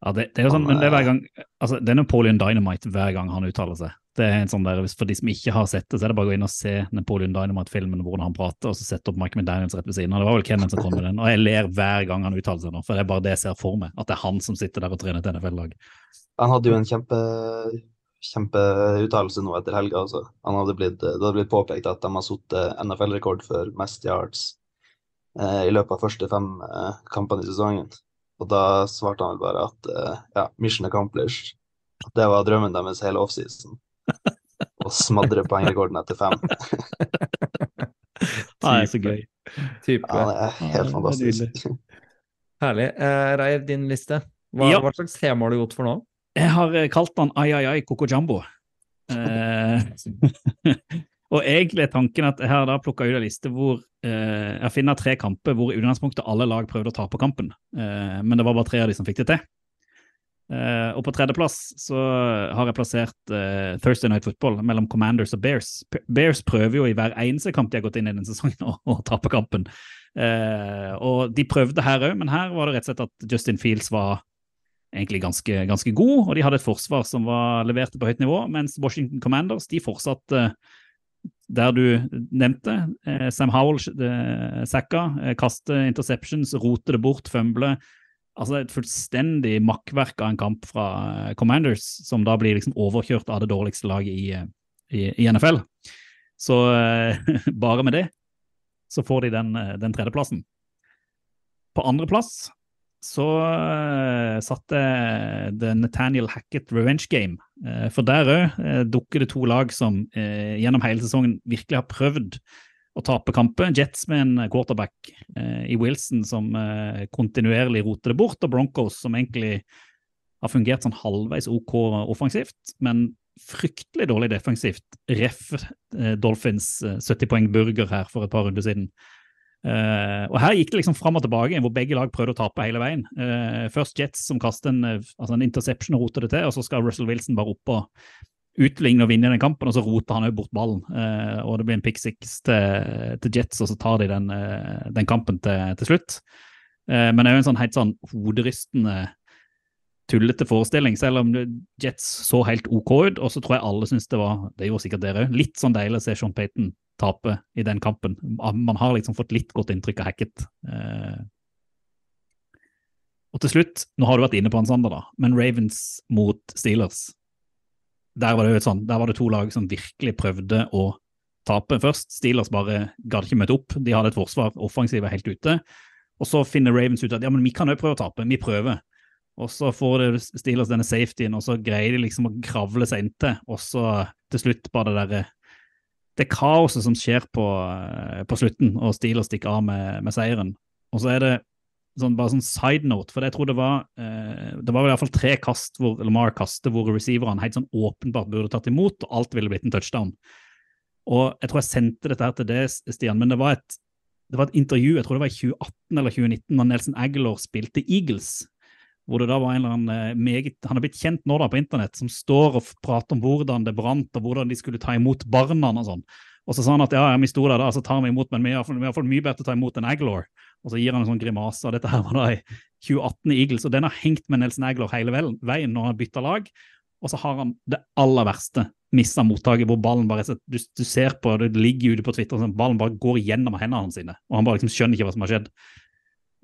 Ja, det, det er jo sånn, Han, men det er hver gang altså, Det er Napoleon Dynamite hver gang han uttaler seg. Det er en sånn der, For de som ikke har sett det, så er det bare å gå inn og se Napoleon Dynamite-filmen hvordan han prater, og så sette opp Mike McDaniels rett ved siden av. Det var vel Kenneth som kom med den. Og jeg ler hver gang han uttaler seg nå, for det er bare det jeg ser for meg. At det er han som sitter der og trener et NFL-lag. Han hadde jo en kjempe kjempeuttalelse nå etter helga. Altså. Han hadde blitt, det hadde blitt påpekt at de har satt NFL-rekord for mest yards eh, i løpet av første fem eh, kampene i sesongen. Og da svarte han bare at eh, ja, mission accomplished. At det var drømmen deres hele offseason. Å smadre poengrekorden etter fem. Det er så gøy. Type. Ja, det er helt er fantastisk. Herlig. Eh, Reir, din liste. Hva, Ja. hva slags tema har du gått for nå? Jeg har kalt han Ai Ai Ai Coco Jumbo. Eh, og egentlig er tanken at har da plukka ut en liste hvor eh, jeg finner tre kamper hvor i utgangspunktet alle lag prøvde å ta på kampen, eh, men det var bare tre av de som fikk det til. Eh, og på tredjeplass så har jeg plassert eh, Thursday Night Football mellom Commanders og Bears. Bears prøver jo i hver eneste kamp de har gått inn i denne sesongen å, tape kampen. Eh, og de prøvde her òg, men her var det rett og slett at Justin Fields var egentlig ganske, ganske god, og de hadde et forsvar som var leverte på høyt nivå, mens Washington Commanders de fortsatte der du nevnte. Eh, Sam Howell eh, sacka, eh, kaste interceptions, rote det bort, fumble. Altså et fullstendig makkverk av en kamp fra eh, Commanders, som da blir liksom overkjørt av det dårligste laget i, i, i NFL. Så bare med det så får de den, den tredjeplassen. På andreplass så uh, satte jeg The Nathaniel Hackett Revenge Game. Uh, for der òg uh, dukker det to lag som eh, gjennom hele sesongen virkelig har prøvd å tape kamper. Jets med en quarterback eh, i Wilson som eh, kontinuerlig roter det bort, og Broncos som egentlig har fungert sånn halvveis OK offensivt, men fryktelig dårlig defensivt. Ref eh, Dolphins eh, 70 poeng burger her for et par runder siden. Eh, og Her gikk det liksom fram og tilbake, hvor begge lag prøvde å tape hele veien. Uh, først Jets som kaster en, eh, altså en interception og roter det til, og så skal Russell Wilson bare opp og utligne og vinne den kampen, og så roter han òg bort ballen. Uh, og det blir en pick six til, til Jets, og så tar de den, den kampen til, til slutt. Men det er jo en sånn helt sånn hoderystende tullete forestilling, selv om Jets så helt OK ut. Og så tror jeg alle syns det var, det gjorde sikkert dere òg, litt sånn deilig å se Sean Payton tape i den kampen. Man har liksom fått litt godt inntrykk av Hackett. Eh. Og til slutt, nå har du vært inne på han Sander, da, men Ravens mot Steelers. Der var det jo et sånt, der var det to lag som virkelig prøvde å tape først. Steelers bare gadd ikke møte opp. De hadde et forsvar, offensivet helt ute. Og så finner Ravens ut at ja, men vi kan jo prøve å tape, vi prøver. Og så får det Steelers denne safetyen, og så greier de liksom å kravle seg inntil. Og så til slutt bare det derre Det kaoset som skjer på, eh, på slutten, og Steelers stikker av med, med seieren. Og så er det sånn, bare sånn side note, for jeg tror det var eh, det var i hvert fall tre kast hvor Lamar kastet hvor receiverne helt sånn åpenbart burde tatt imot, og alt ville blitt en touchdown. Og jeg tror jeg sendte dette her til deg, Stian, men det var, et, det var et intervju, jeg tror det var i 2018 eller 2019, når Nelson Aguilar spilte Eagles. Hvor det da var en eller annen eh, meget, Han er blitt kjent nå da på internett, som står og prater om hvordan det brant, og hvordan de skulle ta imot barna og sånn. Og så sa han at ja, vi sto der da, så tar vi imot, men vi har, vi i mye bedre til å ta imot enn Aglor. Og så gir han en sånn grimase. og Dette her var da i 2018 i Eagles, og den har hengt med Nelson Aglor hele veien når han har bytta lag. Og så har han det aller verste, missa mottaket, hvor ballen bare du, du ser på det ligger ute på Twitter, sånn, ballen bare går gjennom hendene hans sine, og han bare liksom skjønner ikke hva som har skjedd.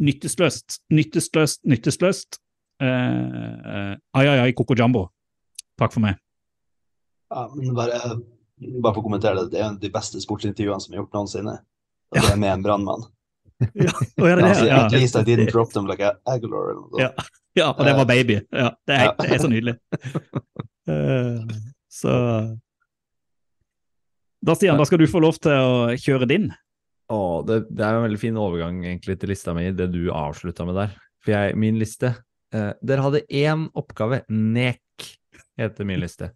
Nyttesløst, nyttesløst, nyttesløst. Eh, eh, ai, ai, ai, Coco Jumbo. Takk for meg. Ja, men bare, bare for å kommentere det, det er en av de beste sportsintervjuene som er gjort noensinne. Og det er med en brannmann. Ja, og er det Ja, altså, Ja. At least I didn't drop them like Aguilar eller noe Ja. sånt. Ja, og det var baby. Ja, det er, det er så nydelig. Uh, så Da, Stian, da skal du få lov til å kjøre din. Å, det, det er jo en veldig fin overgang egentlig til lista mi, det du avslutta med der. For jeg, min liste eh, Dere hadde én oppgave. Nek heter min liste.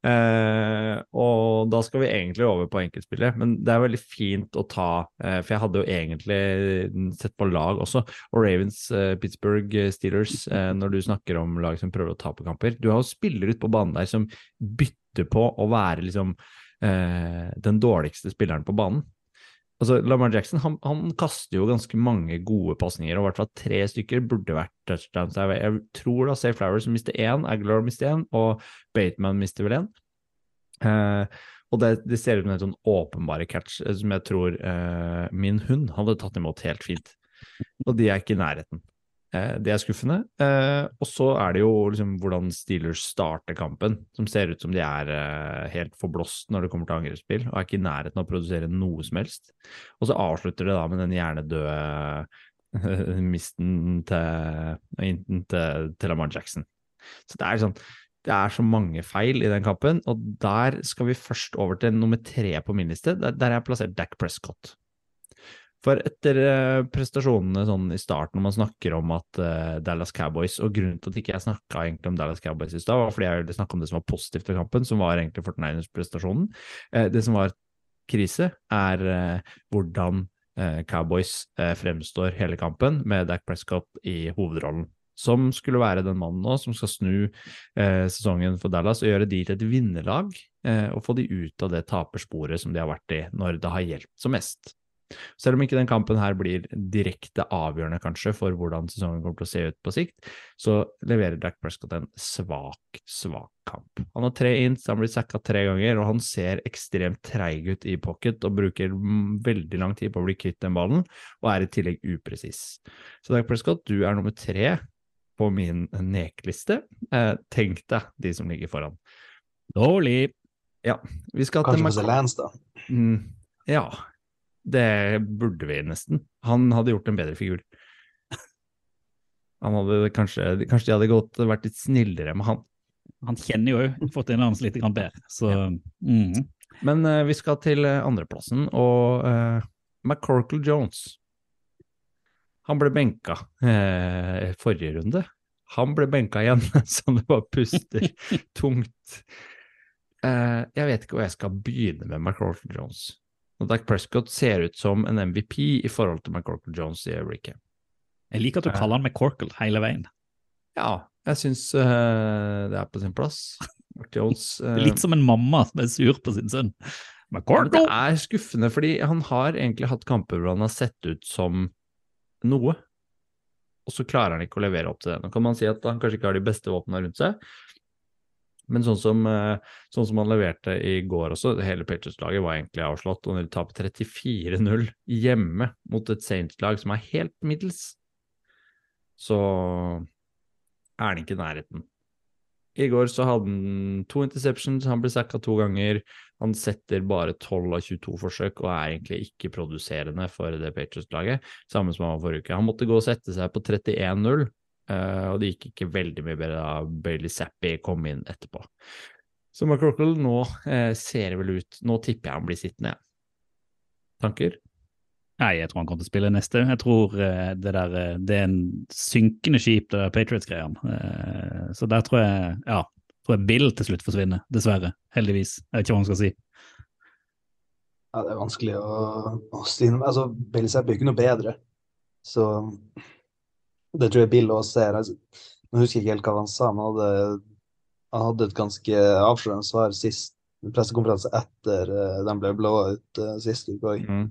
Eh, og da skal vi egentlig over på enkeltspillet, men det er veldig fint å ta eh, For jeg hadde jo egentlig sett på lag også, og Ravens, eh, Pittsburgh Steelers, når du snakker om lag som prøver å tape kamper. Du har jo spillere ute på banen der som bytter på å være liksom den dårligste spilleren på banen. Altså, Lamar Jackson han, han kaster jo ganske mange gode pasninger, og i hvert fall tre stykker burde vært touchdowns. Jeg, tror da Safe Flowers mister én, Aguilar mister én, og Bateman mister vel én. Eh, og det, det ser ut som en sånn åpenbare catch eh, som jeg tror eh, min hund hadde tatt imot helt fint. Og de er ikke i nærheten. Eh, det er skuffende. Eh, og så er det jo liksom hvordan Steelers starter kampen, som ser ut som de er eh, helt forblåst når det kommer til angrepsspill, og er ikke i nærheten av å produsere noe som helst. Og så avslutter det da med den hjernedøde misten til, til, til Lamar Jackson. Så det er sånn det er så mange feil i den kampen, og der skal vi først over til nummer tre på min liste. Der, der har jeg plassert Dac Prescott. For etter eh, prestasjonene sånn i starten, når man snakker om at eh, Dallas Cowboys Og grunnen til at ikke jeg snakka egentlig om Dallas Cowboys i stad, var fordi jeg ville snakke om det som var positivt ved kampen, som var egentlig Fortniners-prestasjonen. Eh, det som var krise, er hvordan Cowboys fremstår hele kampen, med Dac Prescott i hovedrollen. Som skulle være den mannen nå som skal snu sesongen for Dallas og gjøre de til et vinnerlag, og få de ut av det tapersporet som de har vært i når det har hjulpet som mest. Selv om ikke den kampen her blir direkte avgjørende kanskje for hvordan sesongen kommer til å se ut på sikt, så leverer Dac Prescott en svak, svak kamp. Han har tre inns, han blir sacka tre ganger, og han ser ekstremt treig ut i pocket og bruker veldig lang tid på å bli kvitt den ballen, og er i tillegg upresis. Så Dac Prescott, du er nummer tre på min nekliste. Eh, tenk deg de som ligger foran. Dårlig. Vi skal til Kanskje Mac- Mr. Lance, da. Mm, ja, det burde vi nesten. Han hadde gjort en bedre figur. Kanskje, kanskje de hadde gått, vært litt snillere med han. Han kjenner jo òg en annen litt grann bedre, så mm. Men uh, vi skal til eh, andreplassen, og uh, McCorkle Jones. Han ble benka uh, forrige runde. Han ble benka igjen, så det bare puster tungt. Uh, jeg vet ikke hvor jeg skal begynne med McCorkle Jones. Og Dak Prescott ser ut som en MVP i forhold til McCorkle Jones i øyeblikket. Jeg liker at du kaller han McCorkle hele veien. Ja, jeg syns uh, det er på sin plass. Jones uh, Litt som en mamma som er sur på sin sønn. Men McCorkle! det er skuffende, fordi han har egentlig hatt kamper hvor han har sett ut som noe, og så klarer han ikke å levere opp til det. Nå kan man si at han kanskje ikke har de beste våpnene rundt seg, men sånn som, eh, sånn som han leverte i går også, hele Patriots-laget var egentlig avslått, og når de taper 34-0 hjemme mot et Saints-lag som er helt middels, så er han ikke nærheten. I går så hadde han to interceptions, han ble sacka to ganger. Han setter bare 12 av 22 forsøk og er egentlig ikke produserende for det Patriots-laget, samme som han var forrige uke. Han måtte gå og sette seg på 31-0 eh, og det gikk ikke veldig mye bedre da Bailey Zappi kom inn etterpå. Så McCrockle nå eh, ser det vel ut Nå tipper jeg han blir sittende, igjen. Tanker? Nei, jeg tror han kommer til å spille neste. Jeg tror eh, det der eh, Det er en synkende skip, det der Patriots-greia. Eh, så der tror jeg Ja, tror jeg Bill til slutt forsvinner. Dessverre. Heldigvis. Jeg vet ikke hva man skal si. Ja, det er vanskelig å, å si noe Altså, Bailey Zappi er ikke noe bedre, så det tror jeg Bill også ser. Altså, nå husker ikke helt hva han sa, men han hadde, han hadde et ganske avslørende svar sist pressekonferanse etter uh, den ble blåa ut uh, sist uke òg. Mm.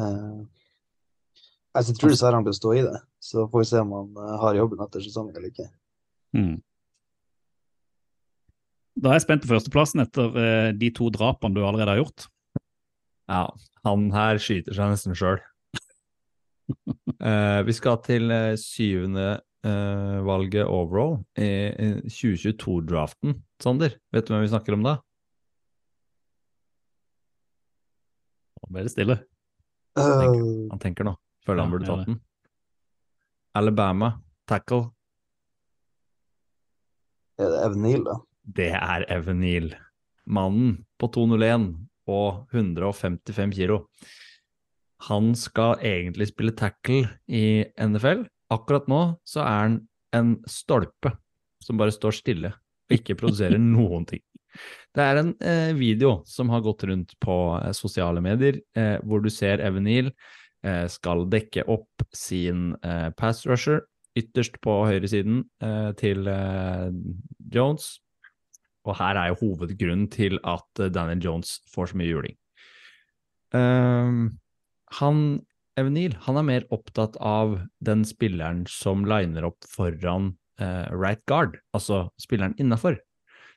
Uh, altså, jeg tror dessverre han blir stå i det, så får vi se om han uh, har jobben etter sesongen eller ikke. Mm. Da er jeg spent på førsteplassen etter de to drapene du allerede har gjort. Ja, han her skyter seg nesten sjøl. Vi skal til eh, syvende uh, valget overall i, i 2022-draften. Sander, vet du hvem vi snakker om da? Nå ble det stille. Uh, Han tenker nå. Føler han burde tatt den. Alabama, tackle. er det Evan Neal, da? Det er Evan Neal. Mannen på 201 og 155 kilo. Han skal egentlig spille tackle i NFL. Akkurat nå så er han en stolpe som bare står stille og ikke produserer noen ting. Det er en eh, video som har gått rundt på eh, sosiale medier, eh, hvor du ser Evan Neal eh, skal dekke opp sin eh, pass rusher ytterst på høyresiden eh, til eh, Jones. Og her er jo hovedgrunnen til at Daniel Jones får så mye juling. Ehm, han, Evan Neal, han er mer opptatt av den spilleren som liner opp foran eh, right guard, altså spilleren innafor.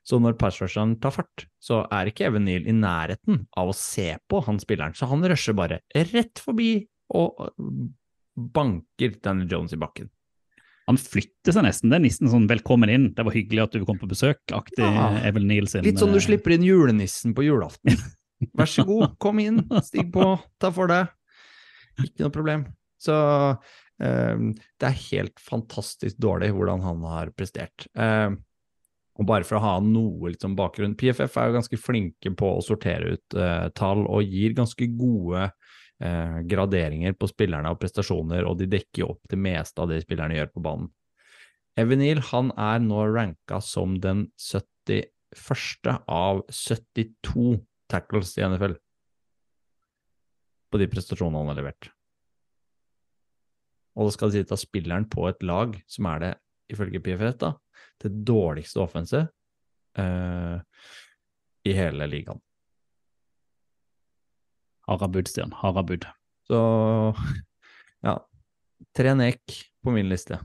Så når passrusheren tar fart, så er ikke Evan Neal i nærheten av å se på han spilleren, så han rusher bare rett forbi og banker Daniel Jones i bakken. Han flytter seg nesten. Det er nesten sånn 'velkommen inn', det var hyggelig at du kom på besøk'-aktig Ja. Evel Neal sin. Litt sånn du eh, slipper inn julenissen på julaften. Vær så god, kom inn, stig på, ta for deg. Ikke noe problem. Så um, det er helt fantastisk dårlig hvordan han har prestert. Um, og bare for å ha noe liksom bakgrunn PFF er jo ganske flinke på å sortere ut uh, tall og gir ganske gode uh, graderinger på spillerne og prestasjoner, og de dekker jo opp det meste av det spillerne gjør på banen. Evenil han er nå ranka som den 71. av 72 tackles i NFL på de prestasjonene han har levert. Og det skal sies at spilleren på et lag som er det, ifølge PFF, da, det dårligste offense uh, i hele ligaen. Harabud, Stian. Harabud. Så ja, tre nek på min liste.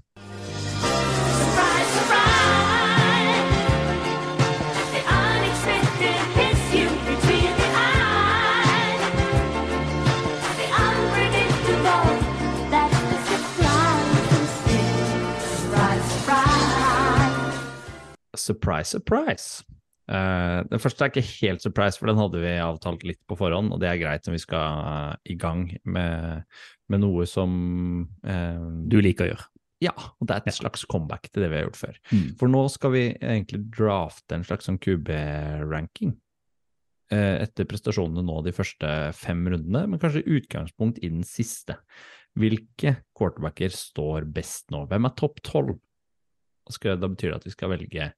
Surprise, surprise. Uh, den første er ikke helt surprise, for den hadde vi avtalt litt på forhånd, og det er greit når vi skal uh, i gang med, med noe som uh, Du liker å gjøre. Ja, og det er et slags comeback til det vi har gjort før. Mm. For nå skal vi egentlig drafte en slags sånn QB-ranking. Etter prestasjonene nå de første fem rundene, men kanskje utgangspunkt i den siste. Hvilke quarterbacker står best nå? Hvem er topp tolv? Skal- Da betyr det at vi skal velge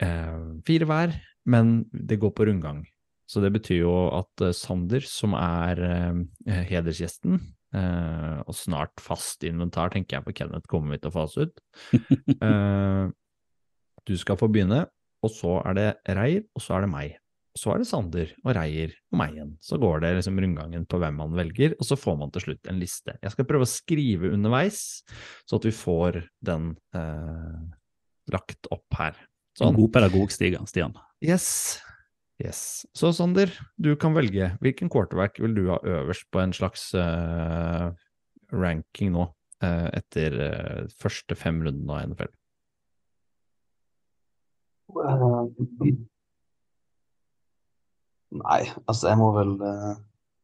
eh, fire hver, men det går på rundgang. Så det betyr jo at eh, Sander, som er eh, hedersgjesten, eh, og snart fast inventar, tenker jeg, for Kenneth kommer vi til å fase ut. Eh, du skal få begynne, og så er det Reir, og så er det meg. Så er det Sander og Reier og meg igjen. Så går det liksom rundgangen på hvem man velger, og så får man til slutt en liste. Jeg skal prøve å skrive underveis, så at vi får den eh, lagt opp her. En Sånn. god pedagog, Stian. Yes. Yes. Så Sander, du kan velge. Hvilken quarterback vil du ha øverst på en slags eh, ranking nå, eh, etter uh, første fem rundene av NFL? Eh, Nei, altså jeg må vel, eh,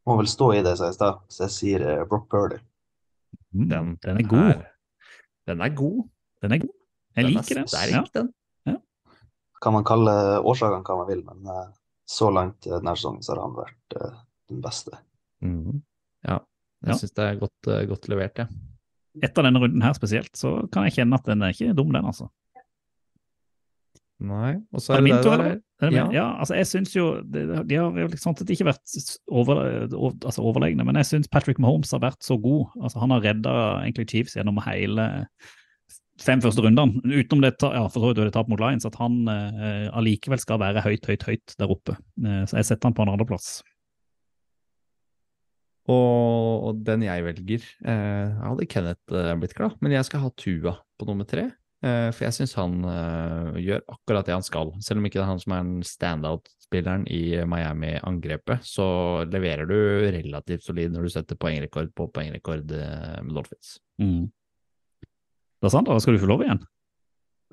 må vel stå i det jeg sa i stad, så jeg sier eh, Brock Purdy. Mm, Den, den er god. Den er god. Den er god. Jeg Den liker er den. sterk, Ja. den. Kan man kalle årsakene hva man vil, men eh, så langt denne sesongen så har han vært den beste. Mm. Ja, jeg Ja. syns det er godt, godt levert, jeg. Etter denne runden her spesielt, så kan jeg kjenne at den er ikke dum, den, altså. Nei, og så Er er det det der? Er det Ja. ja, altså jeg syns jo det- De har jo liksom ikke vært over, altså overlegne, men jeg syns Patrick Mahomes har vært så god. Altså Han har redda egentlig Chiefs gjennom hele fem første rundene, utenom det, ja, for så vidt det tap mot Lions, at han eh, allikevel skal være høyt, høyt, høyt der oppe. Eh, så jeg setter han på en andreplass. Og, og den jeg velger eh, Jeg hadde Kenneth eh, blitt glad, men jeg skal ha Tua på nummer tre. Eh, for jeg syns han eh, gjør akkurat det han skal. Selv om ikke det er han som er den standout-spilleren i Miami-angrepet, så leverer du relativt solid når du setter poengrekord på poengrekord eh, med Dolphins. Mm. Da skal du få lov igjen?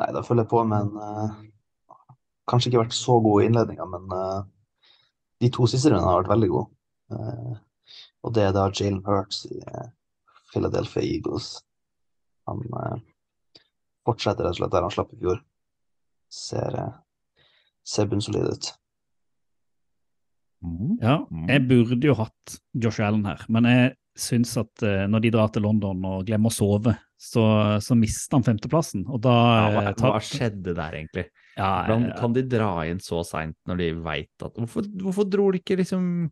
Nei, da følger jeg på med en uh, Kanskje ikke vært så god i innledninga, men uh, de to siste rundene har vært veldig gode. Uh, og det er da Jalen Hurts i Philadelphia Eagles. Han fortsetter rett og slett der han slapp i fjor. Ser, eh, ser bunnsolid ut. Ja, Mm. jeg burde jo hatt Josh Allen her, men jeg syns at eh, når de drar til London og glemmer å sove, så, så mister han femteplassen. Og da Ja, eh, hva, hva skjedde der, egentlig? Ja, Hvordan kan de dra inn så seint når de veit at Hvorfor, hvorfor dro de ikke liksom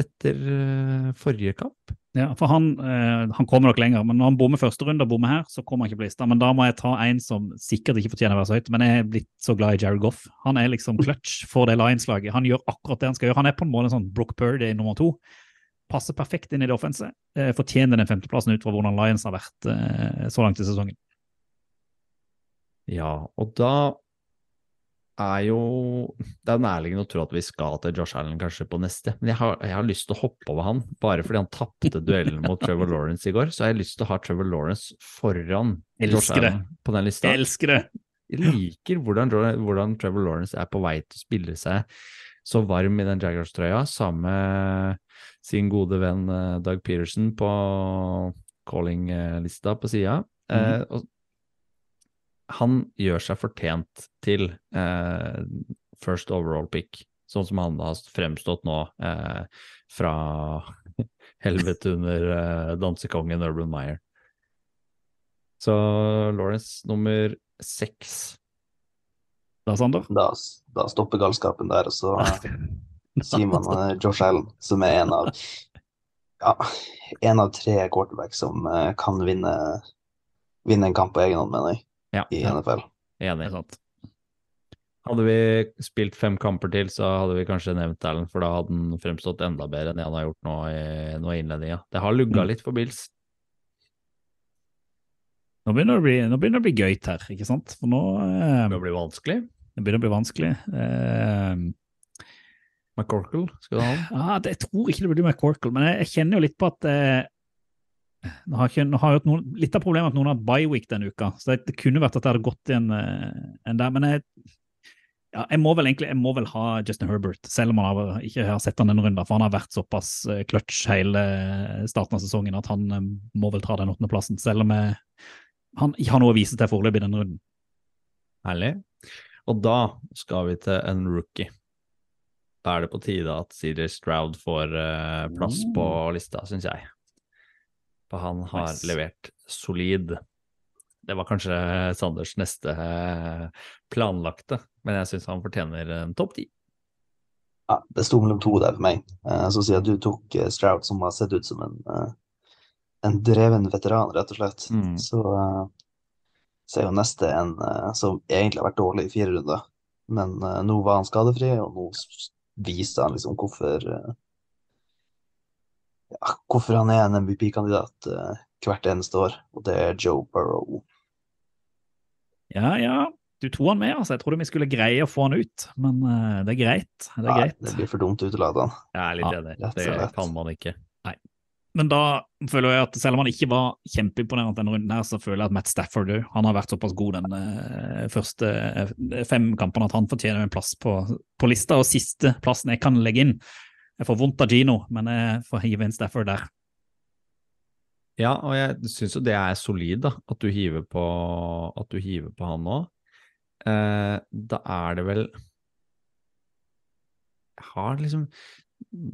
etter forrige kamp? Ja, for han, eh, han kommer nok lenger, men når han bommer første runde og bommer her, så kommer han ikke på lista. Men da må jeg ta en som sikkert ikke fortjener å være så høyt, men jeg er blitt så glad i Jared Goff. Han er liksom clutch for det Lions-laget. Han gjør akkurat det han skal gjøre. Han er på en måte sånn Brook Purdy nummer to. Passer perfekt inn i det offense. Eh, fortjener den femteplassen ut fra hvordan Lions har vært eh, så langt i sesongen. Ja, og da er jo Det er nærliggende å tro at vi skal til Josh Allen kanskje på neste, men jeg har, jeg har lyst til å hoppe over han. Bare fordi han tapte duellen mot Trevor Lawrence i går, så har jeg lyst til å ha Trevor Lawrence foran Josh det. Allen på den lista. Elsker det! Jeg liker hvordan, hvordan Trevor Lawrence er på vei til å spille seg så varm i den Jaggers-trøya, sammen med sin gode venn eh, Doug Peterson på calling-lista på sida. eh, og han gjør seg fortjent til eh, first overall pick, sånn som han har fremstått nå eh, fra helvete under eh, dansekongen Urban Meyer. Så Lawrence nummer seks. Da, Sander? Da, da stopper galskapen der, og så sier man eh, Josh Allen, som er en av ja, en av tre quarterbacks som eh, kan vinne, vinne en kamp på egen hånd, mener jeg, Ja, i NFL. Enig. sant. Hadde vi spilt fem kamper til, så hadde vi kanskje nevnt Allen, for da hadde han fremstått enda bedre enn det han har gjort nå i, nå i innledninga. Det har lugga Mm. litt for Bills. Nå begynner det å bli, nå begynner det å bli gøyt her, ikke sant? For nå eh, Det blir vanskelig. det begynner å bli vanskelig. Eh, McCorkle, skal du ha den? ja, det, jeg tror ikke det blir McCorkle, men jeg, jeg kjenner jo litt på at eh, nå har ikke, nå har jeg noen, Litt av problemet er at noen har hatt bye-week denne uka, så det, det kunne vært at det hadde gått igjen eh, en der. Men jeg, ja, jeg må vel egentlig jeg må vel ha Justin Herbert, selv om han har, ikke har sett han denne runden, for han har vært såpass eh, clutch hele starten av sesongen at han eh, må vel ta den åttendeplassen, selv om jeg, han ikke har noe å vise til foreløpig i denne runden. Herlig. Og da skal vi til en rookie. Da er det på tide at Cedar Stroud får eh, plass på lista, syns jeg. For han har Nice. levert solid. Det var kanskje Sanders neste eh, planlagte, men jeg syns han fortjener en topp ti. Ja, det sto mellom to der for meg. Eh, så siden du tok eh, Stroud, som har sett ut som en, en dreven veteran, rett og slett, Mm. så, så er jo neste en som egentlig har vært dårlig i fire runder. Men nå var han skadefri, og nå viste han liksom hvorfor ja, hvorfor han er en MVP-kandidat eh, hvert eneste år, og det er Joe Burrow. Ja, ja. Du tok han med, altså. Jeg trodde vi skulle greie å få han ut, men eh, det er greit. Det er ja, greit. det blir for dumt å utelate han. Er litt Ja, enig. Det, Det kan man ikke. Men da føler jeg at selv om han ikke var kjempeimponerende denne runden, her, så føler jeg at Matt Stafford òg Han har vært såpass god den eh, første fem kampene at han fortjener en plass på, på lista. Og siste plassen jeg kan legge inn Jeg får vondt av Gino, men jeg får hive inn Stafford der. Ja, og jeg syns jo det er solid, da, at du hiver på, du hiver på han nå. Eh, da er det vel Jeg har liksom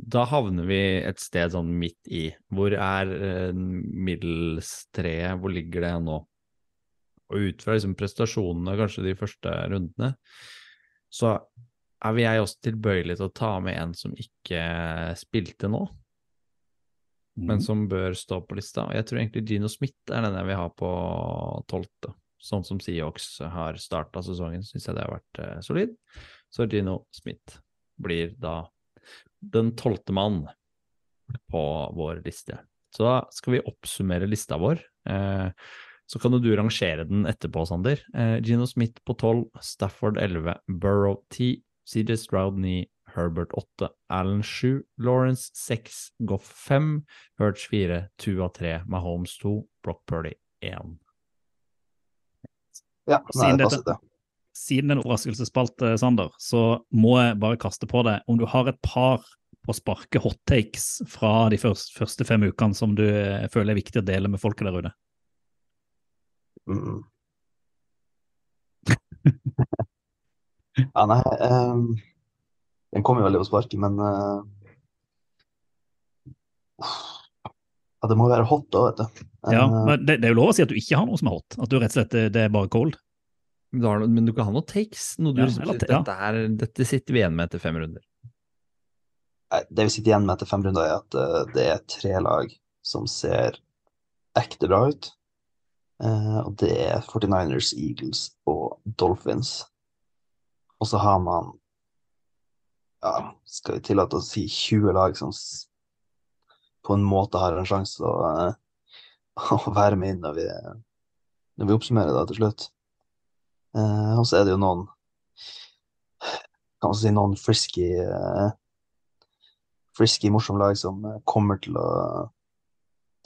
Da havner vi et sted sånn midt i. Hvor er eh, middelstreet? Hvor ligger det nå? Og ut fra liksom prestasjonene kanskje de første rundene, så er vel jeg også tilbøyelig til å ta med en som ikke spilte nå men som bør stå på lista. Og jeg tror egentlig Gino Smith er den jeg vil ha på tolvte. Sånn som Seahawks har starta sesongen, syns jeg det har vært eh, solid. Så Gino Smith blir da den tolvte mann på vår liste. Så da skal vi oppsummere lista vår. Eh, så kan du rangere den etterpå, Sander. Eh, Gino Smith på 12, Stafford 11, Burrow 10, CJ Stroud 9, Herbert 8, Allen 7, Lawrence 6, Goff 5, Hurts 4, Tua 3, Mahomes 2, Brock Purdy 1. Ja, nei, Siden det dette- det. Siden det er en overraskelsesspalte, Sander, så må jeg bare kaste på deg om du har et par på sparke hot takes fra de første, første fem ukene som du eh, føler er viktig å dele med folket der ute. Mm. ja, nei um, Den kommer jo veldig på sparket, men uh, Ja, det må være hot da, vet du. Ja, Eh, men det, det er jo lov å si at du ikke har noe som er hot. At du rett og slett det er bare cold. Men du, har, men du kan ha noen takes? Noe du Ja, eller ja. dette, er, dette sitter vi igjen med etter fem runder. Det vi sitter igjen med etter fem runder, er at eh, det er tre lag som ser ekte bra ut. Eh, og det er 49ers, Eagles og Dolphins. Og så har man ja, skal vi tillate oss å si 20 lag som på en måte har en sjanse å, eh, å være med inn når vi, når vi oppsummerer det til slutt. Eh, og så er det jo noen kan man si noen frisky eh, frisky, morsom lag som eh, kommer til å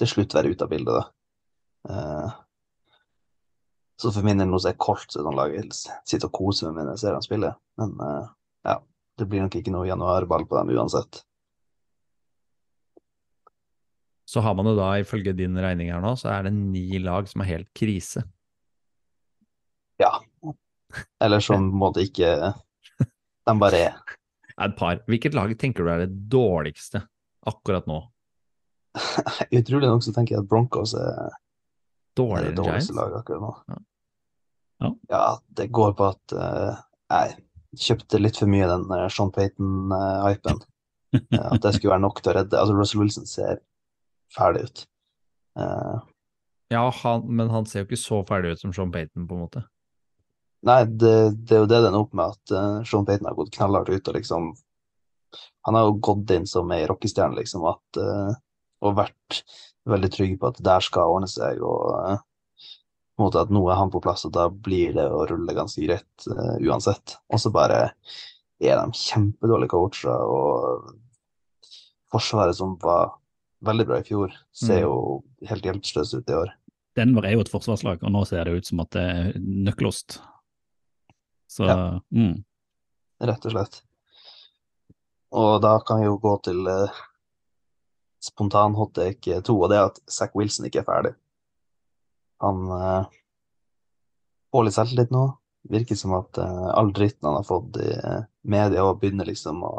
til slutt være ute av bildet. Da. Eh, så for min del nå så er Colt sånn lag jeg helst sitter og koser med meg når jeg ser dem spille. Men eh, ja, det blir nok ikke noe januarball på dem uansett. Så har man jo da, ifølge din regning her nå, så er det ni lag som er helt krise. Ja. Eller som på en måte ikke De bare er. Et par. Hvilket lag tenker du er det dårligste akkurat nå? Utrolig nok så tenker jeg at Broncos er er det Dårligere Giants? dårligste laget akkurat nå. Ja. Ja. Ja, det går på at eh, jeg kjøpte litt for mye den eh, Sean Payton-hypen. at det skulle være nok til å redde. Altså, Russell Wilson ser ferdig ut. Eh, Ja, han, men han ser jo ikke så ferdig ut som Sean Payton, på en måte. nei, det, det er jo det det ender opp med, at uh, Sean Payton har gått knallhardt ut og liksom Han har jo gått inn som ei rockestjerne, liksom, at, uh, og vært veldig trygg på at det der skal ordne seg, og eh, en måte at nå er han på plass, og da blir det å rulle ganske greit uh, uansett. Og så bare er de kjempedårlige coacher, og Forsvaret som var veldig bra i fjor, ser Mm. jo helt hjelpeløst ut i år. Denver er jo et forsvarslag, og nå ser det ut som at det er nøkkelost. Så Ja. mm. rett og slett. Og da kan vi jo gå til eh, spontan hot take to, og det er at Zack Wilson ikke er ferdig. Han eh, får litt selvtillit nå. Virker som at eh, all dritten han har fått i eh, media, og begynner liksom å,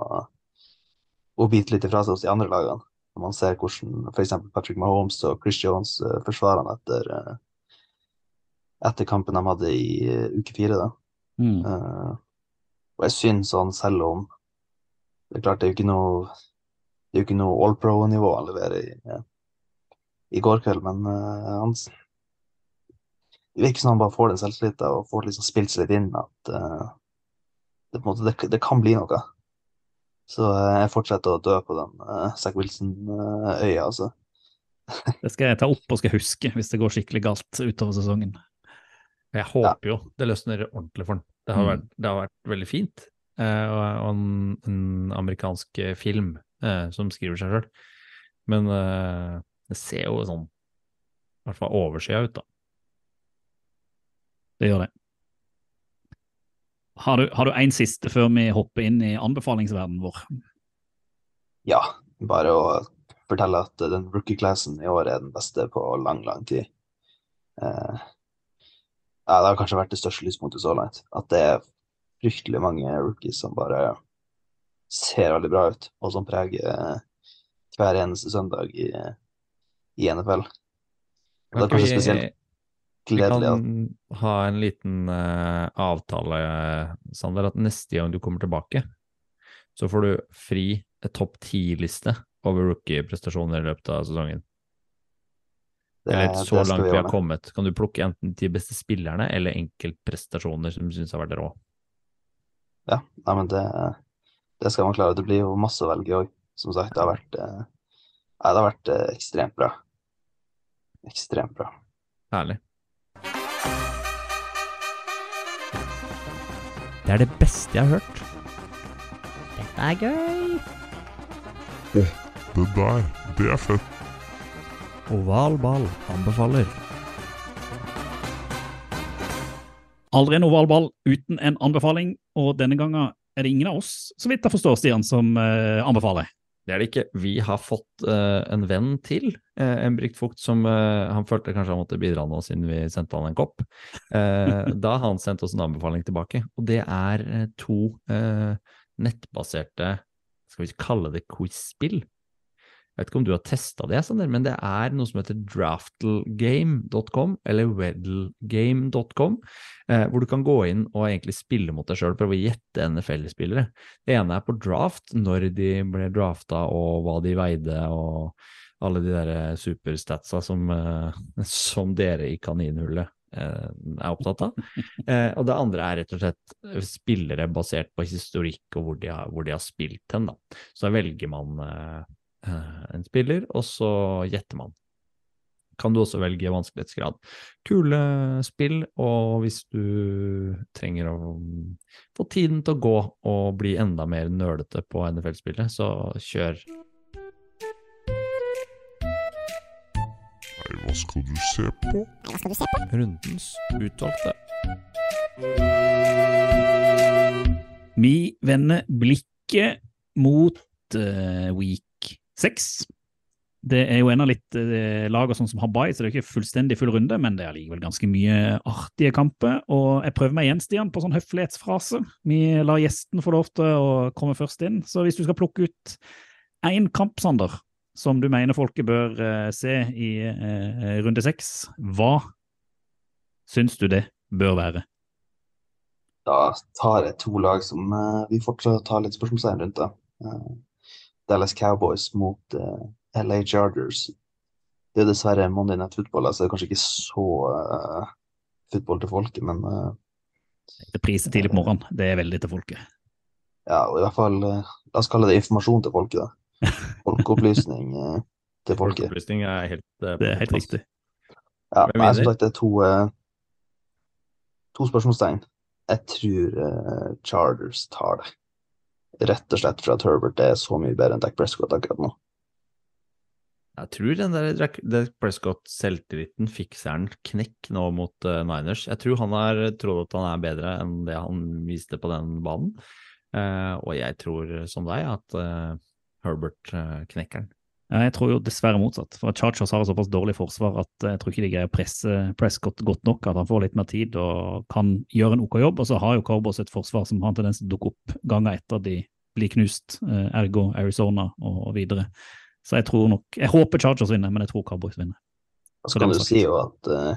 å bite litt ifra seg hos de andre lagene. Når man ser hvordan f.eks. Patrick Mahomes og Chris Jones eh, forsvarer han etter, eh, etter kampen de hadde i eh, uke fire. da. Mm. Eh, og jeg syns sånn, selv om Det er klart, det er jo ikke noe Det er jo ikke noe all pro-nivå han leverer i, i går kveld, men uh, han Det virker som han bare får den selvtilliten og får liksom spilt seg litt inn at uh, det, måte, det, det kan bli noe. Så uh, jeg fortsetter å dø på den uh, Zack Wilson-øya, altså. Det skal jeg ta opp og skal huske hvis det går skikkelig galt utover sesongen. Jeg håper jo det løsner ordentlig for den. Det har, Mm. vært, det har vært veldig fint. Og en, en amerikansk film som skriver seg sjøl. Men det ser jo sånn i hvert fall oversida ut, da. Det gjør det. Har du, har du en siste før vi hopper inn i anbefalingsverdenen vår? Ja, bare å fortelle at den rookie-classen i år er den beste på lang, lang tid. Eh, ja, det har kanskje vært det største lyspunktet så langt. At det er fryktelig mange rookies som bare ser veldig bra ut, og som preger eh, hver eneste søndag i, i NFL. Og det er kanskje spesielt gledelig Vi kan ha en liten uh, avtale, Sander, at neste gang du kommer tilbake, så får du fri topp ti-liste over rookie-prestasjoner i løpet av sesongen. det, Eller så langt vi vi har kommet. Kan du plukke enten de beste spillerne eller enkeltprestasjoner som du syns har vært rå? Ja, nei, men det, det skal man klare. Det blir jo masse å velge òg. Som sagt, det har vært, eh, nei, det har vært eh, ekstremt bra. Ekstremt bra. Herlig. Det er det beste jeg har hørt. Dette er gøy. Det der, det er fett. Oval ball anbefaler. Aldri en oval ball uten en anbefaling, og denne gangen er det ingen av oss, så vidt jeg forstår, Stian, som eh, anbefaler. Det er det ikke. Vi har fått uh, en venn til, uh, brikt Fugt, som uh, han følte kanskje han måtte bidra nå siden vi sendte han en kopp. Da har han sendt oss en anbefaling tilbake, og det er to nettbaserte, skal vi kalle det quiz-spill. Jeg vet ikke om du har testa det, Sander, men det er noe som heter draftelgame.com, eller weddlegame.com, eh, hvor du kan gå inn og egentlig spille mot deg sjøl, prøve å gjette NFL-spillere. Det ene er på draft, når de ble drafta og hva de veide og alle de der eh, superstatsa som, eh, som dere i kaninhullet eh, er opptatt av. Eh, og det andre er rett og slett spillere basert på historikk og hvor de har, hvor de har spilt hen. Da. Så velger man en spiller, og så gjetter man. Kan du også velge vanskelighetsgrad. Kule spill, og hvis du trenger å få tiden til å gå og bli enda mer nølete på NFL-spillet, så kjør. Nei, hva skal du se på? Hva skal du se på? Rundens utvalgte. Vi vender blikket mot uh, week 6. Det er jo en av litt uh, lag og sånn som har bye, så det er ikke fullstendig full runde, men det er likevel ganske mye artige kamper. Og jeg prøver meg igjen, Stian, på sånn høflighetsfrase. Vi lar gjesten få lov til å komme først inn. Så hvis du skal plukke ut én kamp, Sander, som du mener folket bør eh, se i eh, runde seks, hva syns du det bør være? Da tar jeg to lag som eh, vi fortsatt tar litt spørsmålstegn rundt. da. Eh, Dallas Cowboys mot uh, LA Chargers. Det er dessverre Monday Night Football, altså det er kanskje ikke så uh, football til folket, men uh, Det priser tidlig på morgenen. Det er veldig til folket. ja, og i hvert fall uh, La oss kalle det informasjon til folket, da. Folkeopplysning eh, til folket. Folkeopplysning er helt eh, Det er helt riktig. Ja, men jeg, som sagt, det er to, eh, to spørsmålstegn. Jeg tror eh, Chargers tar det. Rett og slett for at Herbert er så mye bedre enn Dak Prescott akkurat nå. Jeg tror den der Dak Prescott-selvtilliten fikk seg en knekk nå mot uh, Niners. Jeg tror han har trodd at han er bedre enn det han viste på den banen. Uh, og jeg tror, som deg, at uh, Herbert knekker den. Jeg tror jo dessverre motsatt. For Chargers har et såpass dårlig forsvar at jeg tror ikke de greier å presse Prescott godt nok. At han får litt mer tid og kan gjøre en OK jobb. Og så har jo Cowboys et forsvar som har en tendens til å dukke opp ganger etter de blir knust. eh, Ergo Arizona og, videre. Så jeg tror nok Jeg håper Chargers vinner, men jeg tror Cowboys vinner. Så kan du si jo at uh,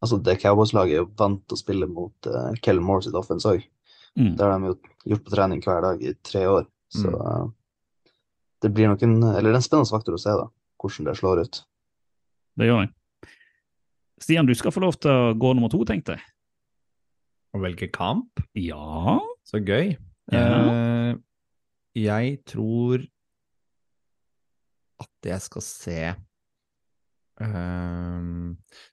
altså det Cowboys-laget er jo vant til å spille mot uh, Kellen Moore sitt offense òg. Mm. Det har de jo gjort på trening hver dag i tre år. Så eh, det blir nok en Eller er en spennende faktor å se, da, hvordan det slår ut. Det gjør jeg. Stian, du skal få lov til å gå nummer to, tenkte jeg. Å velge kamp? Ja. Så gøy. Ja. Eh, jeg tror at jeg skal se eh,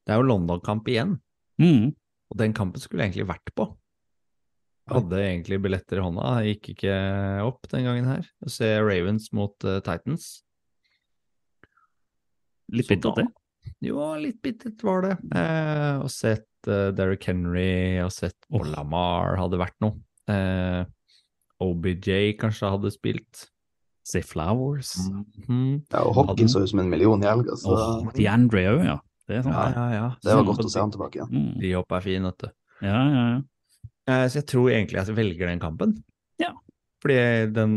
Det er jo London-kamp igjen, Mm. og den kampen skulle jeg egentlig vært på. Hadde egentlig billetter i hånda, gikk ikke opp den gangen her. Å se Ravens mot uh, Titans. Litt bittert, det. Jo, litt bittert var det. Eh, og sett uh, Derrick Henry og sett Åh. Lamar hadde vært noe. Eh, OBJ kanskje hadde spilt. Say Flowers. Mhm. Ja, og hockey så ut som en million i helga, så Oh, DeAndre òg, ja. Det er sånn. Ja, ja, ja. det var godt å se han tilbake igjen. Mm. De hopp er fin, vet du. Ja, ja, ja. Eh, Så jeg tror egentlig jeg velger den kampen. Ja. Fordi den,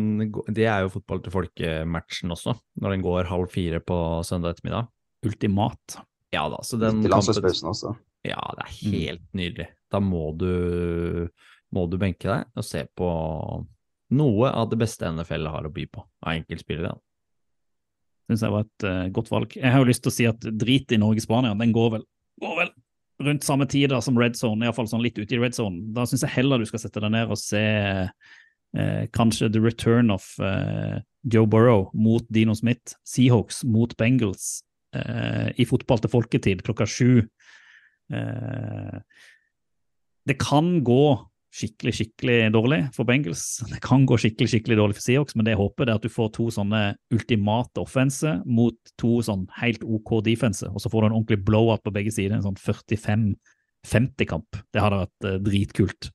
det er jo fotball til folke-matchen også, når den går halv fire på søndag ettermiddag. Ultimat. Ja da, så den Til landslagspausen også. Ja, det er helt nydelig. Da må du, må du benke deg og se på noe av det beste NFL har å by på av enkeltspillere. da. Syns jeg var et uh, godt valg. Jeg har jo lyst til å si at drit i Norge-Spania, den går vel, går vel rundt samme tid da som red zone, iallfall sånn litt ute i red zone. Da syns jeg heller du skal sette deg ned og se eh, kanskje the return of eh, Joe Burrow mot Dino Smith, Seahawks mot Bengals eh, i fotball til folketid klokka sju. Eh, det kan gå skikkelig, skikkelig dårlig for Bengals. Det kan gå skikkelig, skikkelig dårlig for Seahawks, men det jeg håper det er at du får to sånne ultimate offense mot to sånn helt OK defense, og så får du en ordentlig blowout på begge sider, en sånn 45-50-kamp. Det hadde vært eh, dritkult.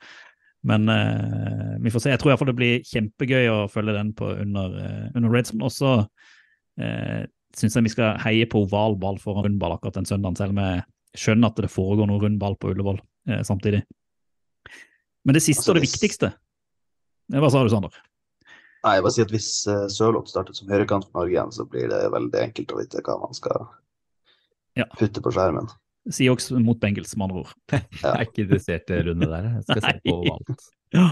Men eh, vi får se. Jeg tror iallfall det blir kjempegøy å følge den på under, uh, under Redson. Og så uh, syns jeg vi skal heie på oval ball foran rundball akkurat den søndagen, selv om jeg skjønner at det foregår noe rundball på Ullevål eh, samtidig. Men det siste Altså, og det hvis- viktigste Hva sa du, Sander? Nei, jeg bare sier at hvis uh, Sørloth startet som høyrekant for Norge igjen, så blir det veldig enkelt å vite hva man skal Ja. putte på skjermen. Seahawks mot Bengels, med andre ord. Jeg er ikke interessert i runde der. Jeg skal se på alt. Ja.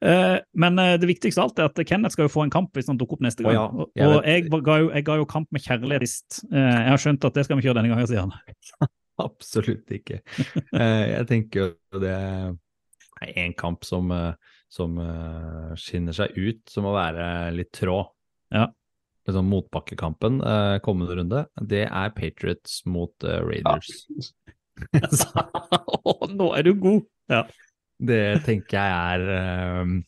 Eh, men eh, det viktigste av alt er at Kenneth skal jo få en kamp hvis han dukker opp neste gang. gang. ja, Og- jeg og jeg, ga jo, jeg ga jo kamp med kjærlighet sist. Eh, jeg har skjønt at det skal vi kjøre denne gangen, sier han. Absolutt ikke. Eh, jeg tenker jo det er en kamp som, eh, som eh, skinner seg ut, som å være litt trå. Ja. Liksom motbakkekampen eh, kommende runde, det er Patriots mot Raiders. Å, nå er du god! Ja. Det tenker jeg er um,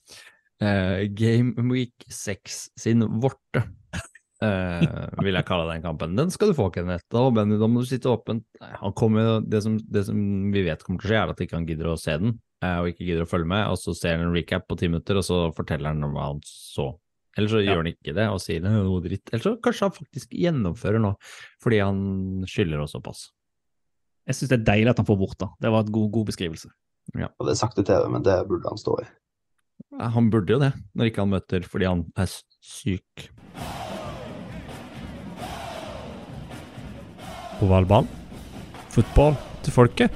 uh, Game Week 6 sin vorte. Uh, vil jeg kalle den kampen. Den skal du få, Kenneth. Da, men, da må du sitte åpent. Nei, Han kommer, det, som, det som vi vet kommer til å skje, er at ikke han gidder å se den, og ikke gidder å følge med, og så ser han en recap på ti minutter, og så forteller han om hva han så. Eller så Ja. gjør han ikke det og sier det er noe dritt. Eller så kanskje han faktisk gjennomfører nå, fordi han skylder oss såpass. Jeg syns det er deilig at han får bort det. Det var en god, god beskrivelse. Og det er sagt i TV, men det burde han stå i. Han burde jo det, når ikke han møter fordi han er syk. Ovalball. Fotball til folket.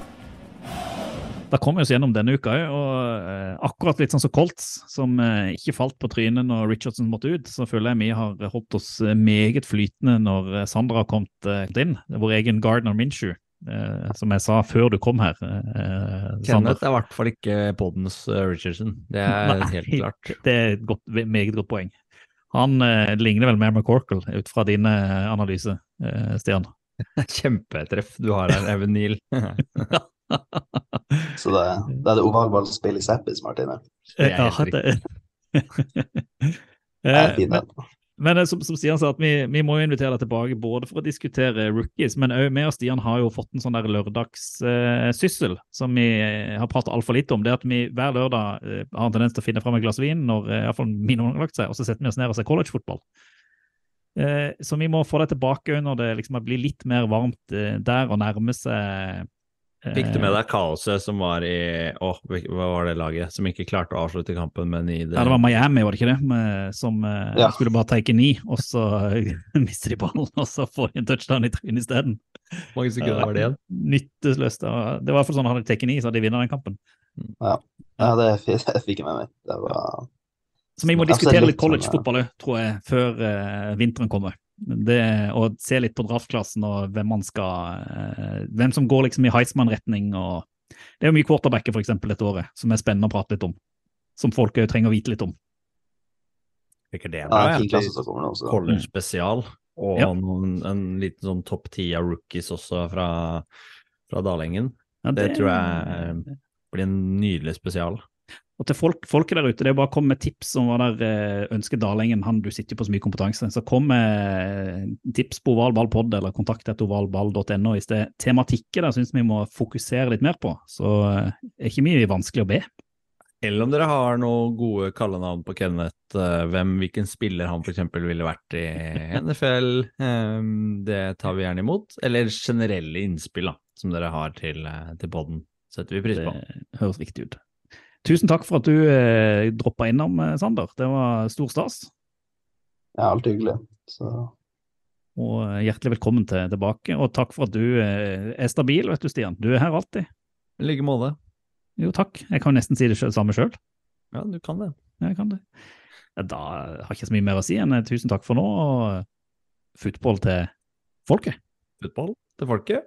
Da kom vi oss gjennom denne uka og eh, akkurat litt sånn som Colts, som eh, ikke falt på trynet når Richardson måtte ut, så føler jeg vi har holdt oss eh, meget flytende når Sandra har kommet inn. Vår egen Gardner Minshew, eh, som jeg sa før du kom her. eh. Kenneth er i hvert fall ikke poddens uh, Richardson. Det er Nei, helt klart. Det er et godt, meget godt poeng. Han eh, ligner vel mer McCorkle ut fra dine analyser, eh, Stian. Kjempetreff du har her, Even Neal. Så det, det er det ovalballs i Zappis, Martine. Det er Ja, det- Det er fint, men, men eh, som, som Stian sa, at vi, vi må jo invitere deg tilbake både for å diskutere rookies, men òg vi og Stian har jo fått en sånn der lørdagssyssel som vi eh, har pratet altfor lite om. Det at vi hver lørdag uh, har en tendens til å finne fram et glass vin når uh, iallfall min unge har lagt seg, og så setter vi oss ned og ser collegefotball. Uh, så vi må få deg tilbake når det liksom blir litt mer varmt eh, der og nærme seg eh, Fikk du med deg kaoset som var i Åh, hva var det laget? Som ikke klarte å avslutte kampen, men i det Ja, det var Miami, var det ikke det? Med, som eh, Ja. skulle bare take ni, og så mister de ballen, og så får de en touchdown i trynet isteden. Mange sekunder var det igjen? Nytteløst. Det var i hvert fall sånn hadde de tatt ni, så hadde de vunnet den kampen. Ja, det det fikk jeg med meg. Det var Så vi må Ja, er diskutere litt litt sånn, collegefotball òg, tror jeg, før uh, vinteren kommer. Det, og se litt på draftklassen og hvem man skal eh, Hvem som går liksom i Heisman-retning. og Det er jo mye quarterbacker for eksempel dette året, som er spennende å prate litt om. Som folk òg trenger å vite litt om. Ikke det ja, bra, en fin ja. klasse som kommer nå. Så. College spesial, og Ja. en, en liten sånn topp ti av rookies også fra, fra Dalengen. Ja, Det tror jeg blir en nydelig spesial. Og til folk, folket der ute, det er bare å komme med tips om hva der eh, ønsker Dalengen. Han, du sitter på så mye kompetanse. Så kom med tips på ovalballpod eller kontakt etter ovalball.no hvis det er tematikket der syns vi må fokusere litt mer på. Så eh, er ikke mye vanskelig å be. Eller om dere har noen gode kallenavn på Kenneth, eh, hvem, hvilken spiller han f.eks. ville vært i NFL, det tar vi gjerne imot. Eller generelle innspill da, som dere har til, til podden, setter vi pris på. Det høres riktig ut. Tusen takk for at du eh, droppa innom, eh, Sander. Det var stor stas. Ja, alt hyggelig. Så Og eh, hjertelig velkommen til, tilbake. Og takk for at du eh, er stabil, vet du, Stian. Du er her alltid. I like måte. Jo, takk. Jeg kan nesten si det selv- samme sjøl. Ja, du kan det. Ja, Jeg kan det. Ja, Da har jeg ikke så mye mer å si enn eh, tusen takk for nå, og football til folket. Football til folket.